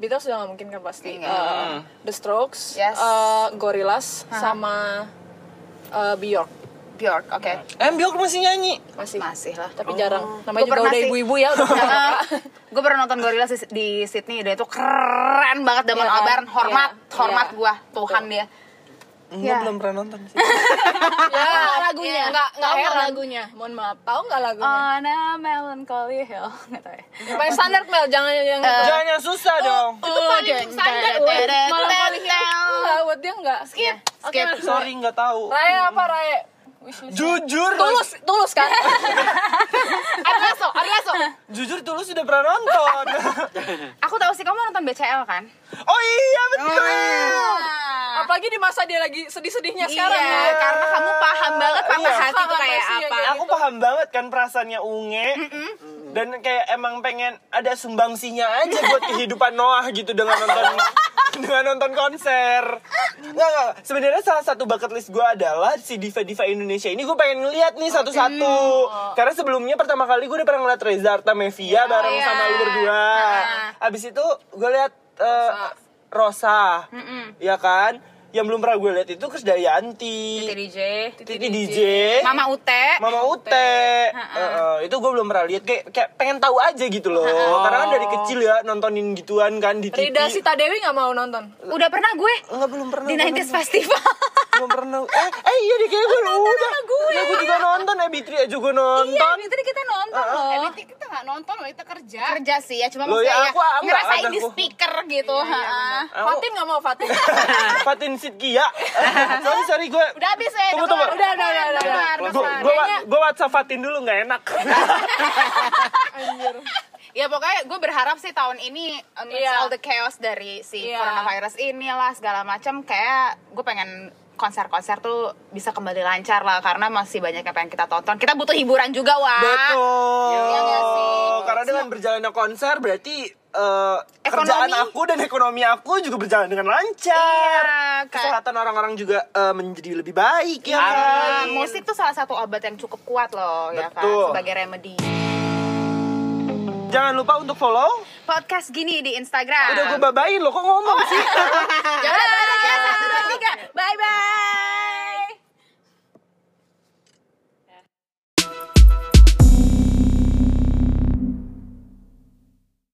Beatles sudah nggak mungkin kan pasti. Eh, The Strokes,
Yes.
eh, Gorillaz, sama eh, Bjork
Bjork, oke.
Em Bjork masih nyanyi.
masih.
Masih lah.
Tapi jarang. Namanya
Gua
juga
pernah
udah ibu-ibu ya, udah
gue pernah nonton Gorillaz di, Sydney dan itu keren banget Damon
Iya kan?
Albarn hormat
Iya,
hormat
iya.
gua Tuhan dia
Enggak
Iya.
belum pernah nonton sih.
ya,
lagunya.
Enggak, enggak
Tahu nggak
heran.
lagunya?
Mohon maaf, tahu nggak lagunya?
on a melancholy hill nggak tahu ya
Paling standar Mel, jangan yang
Eh,
Jangan yang susah dong.
itu paling standar
Melancholy Hill. Enggak, buat dia enggak.
skip
Oke,
skip
Sorry nggak tahu.
Raya apa Raya?
Jujur.
Tulus, tulus kan?
Aryaso Aryaso
Jujur tulus sudah pernah nonton.
aku tahu sih kamu nonton BCL kan
oh iya betul.
Apalagi di masa dia lagi sedih-sedihnya
iya
sekarang ya.
karena kamu paham banget patah
Iya.
hati tuh
Paham
kayak
sih, ya,
apa
kayak
Aku paham banget kan perasaannya Unge. Dan kayak emang pengen ada sumbangsinya aja buat kehidupan Noah gitu dengan nonton dengan nonton konser. Nggak, nggak. Sebenarnya salah satu bucket list gue adalah si diva-diva Indonesia ini gue pengen ngeliat nih satu-satu. Karena sebelumnya pertama kali gue udah pernah ngeliat Reza Artamevia bareng
iya.
sama lu berdua. Abis itu gue liat eh, Rosa, ya kan? Yang belum pernah gue liat itu Krisdayanti,
Titi DJ
Titi DJ,
Mama Ute.
Mama Ute, Heeh, itu gue belum pernah lihat. Kayak, kayak pengen tahu aja gitu loh. Karena kan dari kecil ya nontonin gituan kan di TV.
Rida Sita Dewi nggak mau nonton.
udah pernah gue?
Enggak belum pernah.
di
gua
90s
nonton.
Festival
Belum pernah. Eh, eh iya deh kayak gue udah. Ya gue juga nonton, eh Bitri aja gue nonton.
iya itu kita nonton loh
Eh, berarti kita nggak nonton loh, kita kerja.
kerja sih ya cuma
Loh,
maksudnya
ya,
ya,
aku- aku nggak
ngerasain di
aku.
speaker gitu ha.
Aku-
Fatin nggak mau Fatin.
Fatin Sidkia. sorry sorry gue.
Udah habis ya.
Tunggu, tunggu.
Udah, udah, udah, udah, udah.
Gue gue gue WhatsApp Fatin dulu nggak enak.
ya pokoknya gue berharap sih tahun ini amidst
Iya.
all the chaos dari si
Iya.
coronavirus inilah segala macam kayak gue pengen konser-konser tuh bisa kembali lancar lah karena masih banyak yang pengen kita tonton kita butuh hiburan juga wah
Betul.
Iya nggak sih?
Karena dengan berjalannya konser berarti eh, kerjaan aku dan ekonomi aku juga berjalan dengan lancar.
Iya, kayak-
Kesehatan orang-orang juga eh, menjadi lebih baik ya
Ah,
kan.
musik tuh salah satu obat yang cukup kuat loh ya kan
Betul.
sebagai remedy
Jangan lupa untuk follow
podcast gini di Instagram.
Udah gue babain loh, kok ngomong oh. sih? Jangan lupa, ya, satu, dua, tiga. Bye-bye.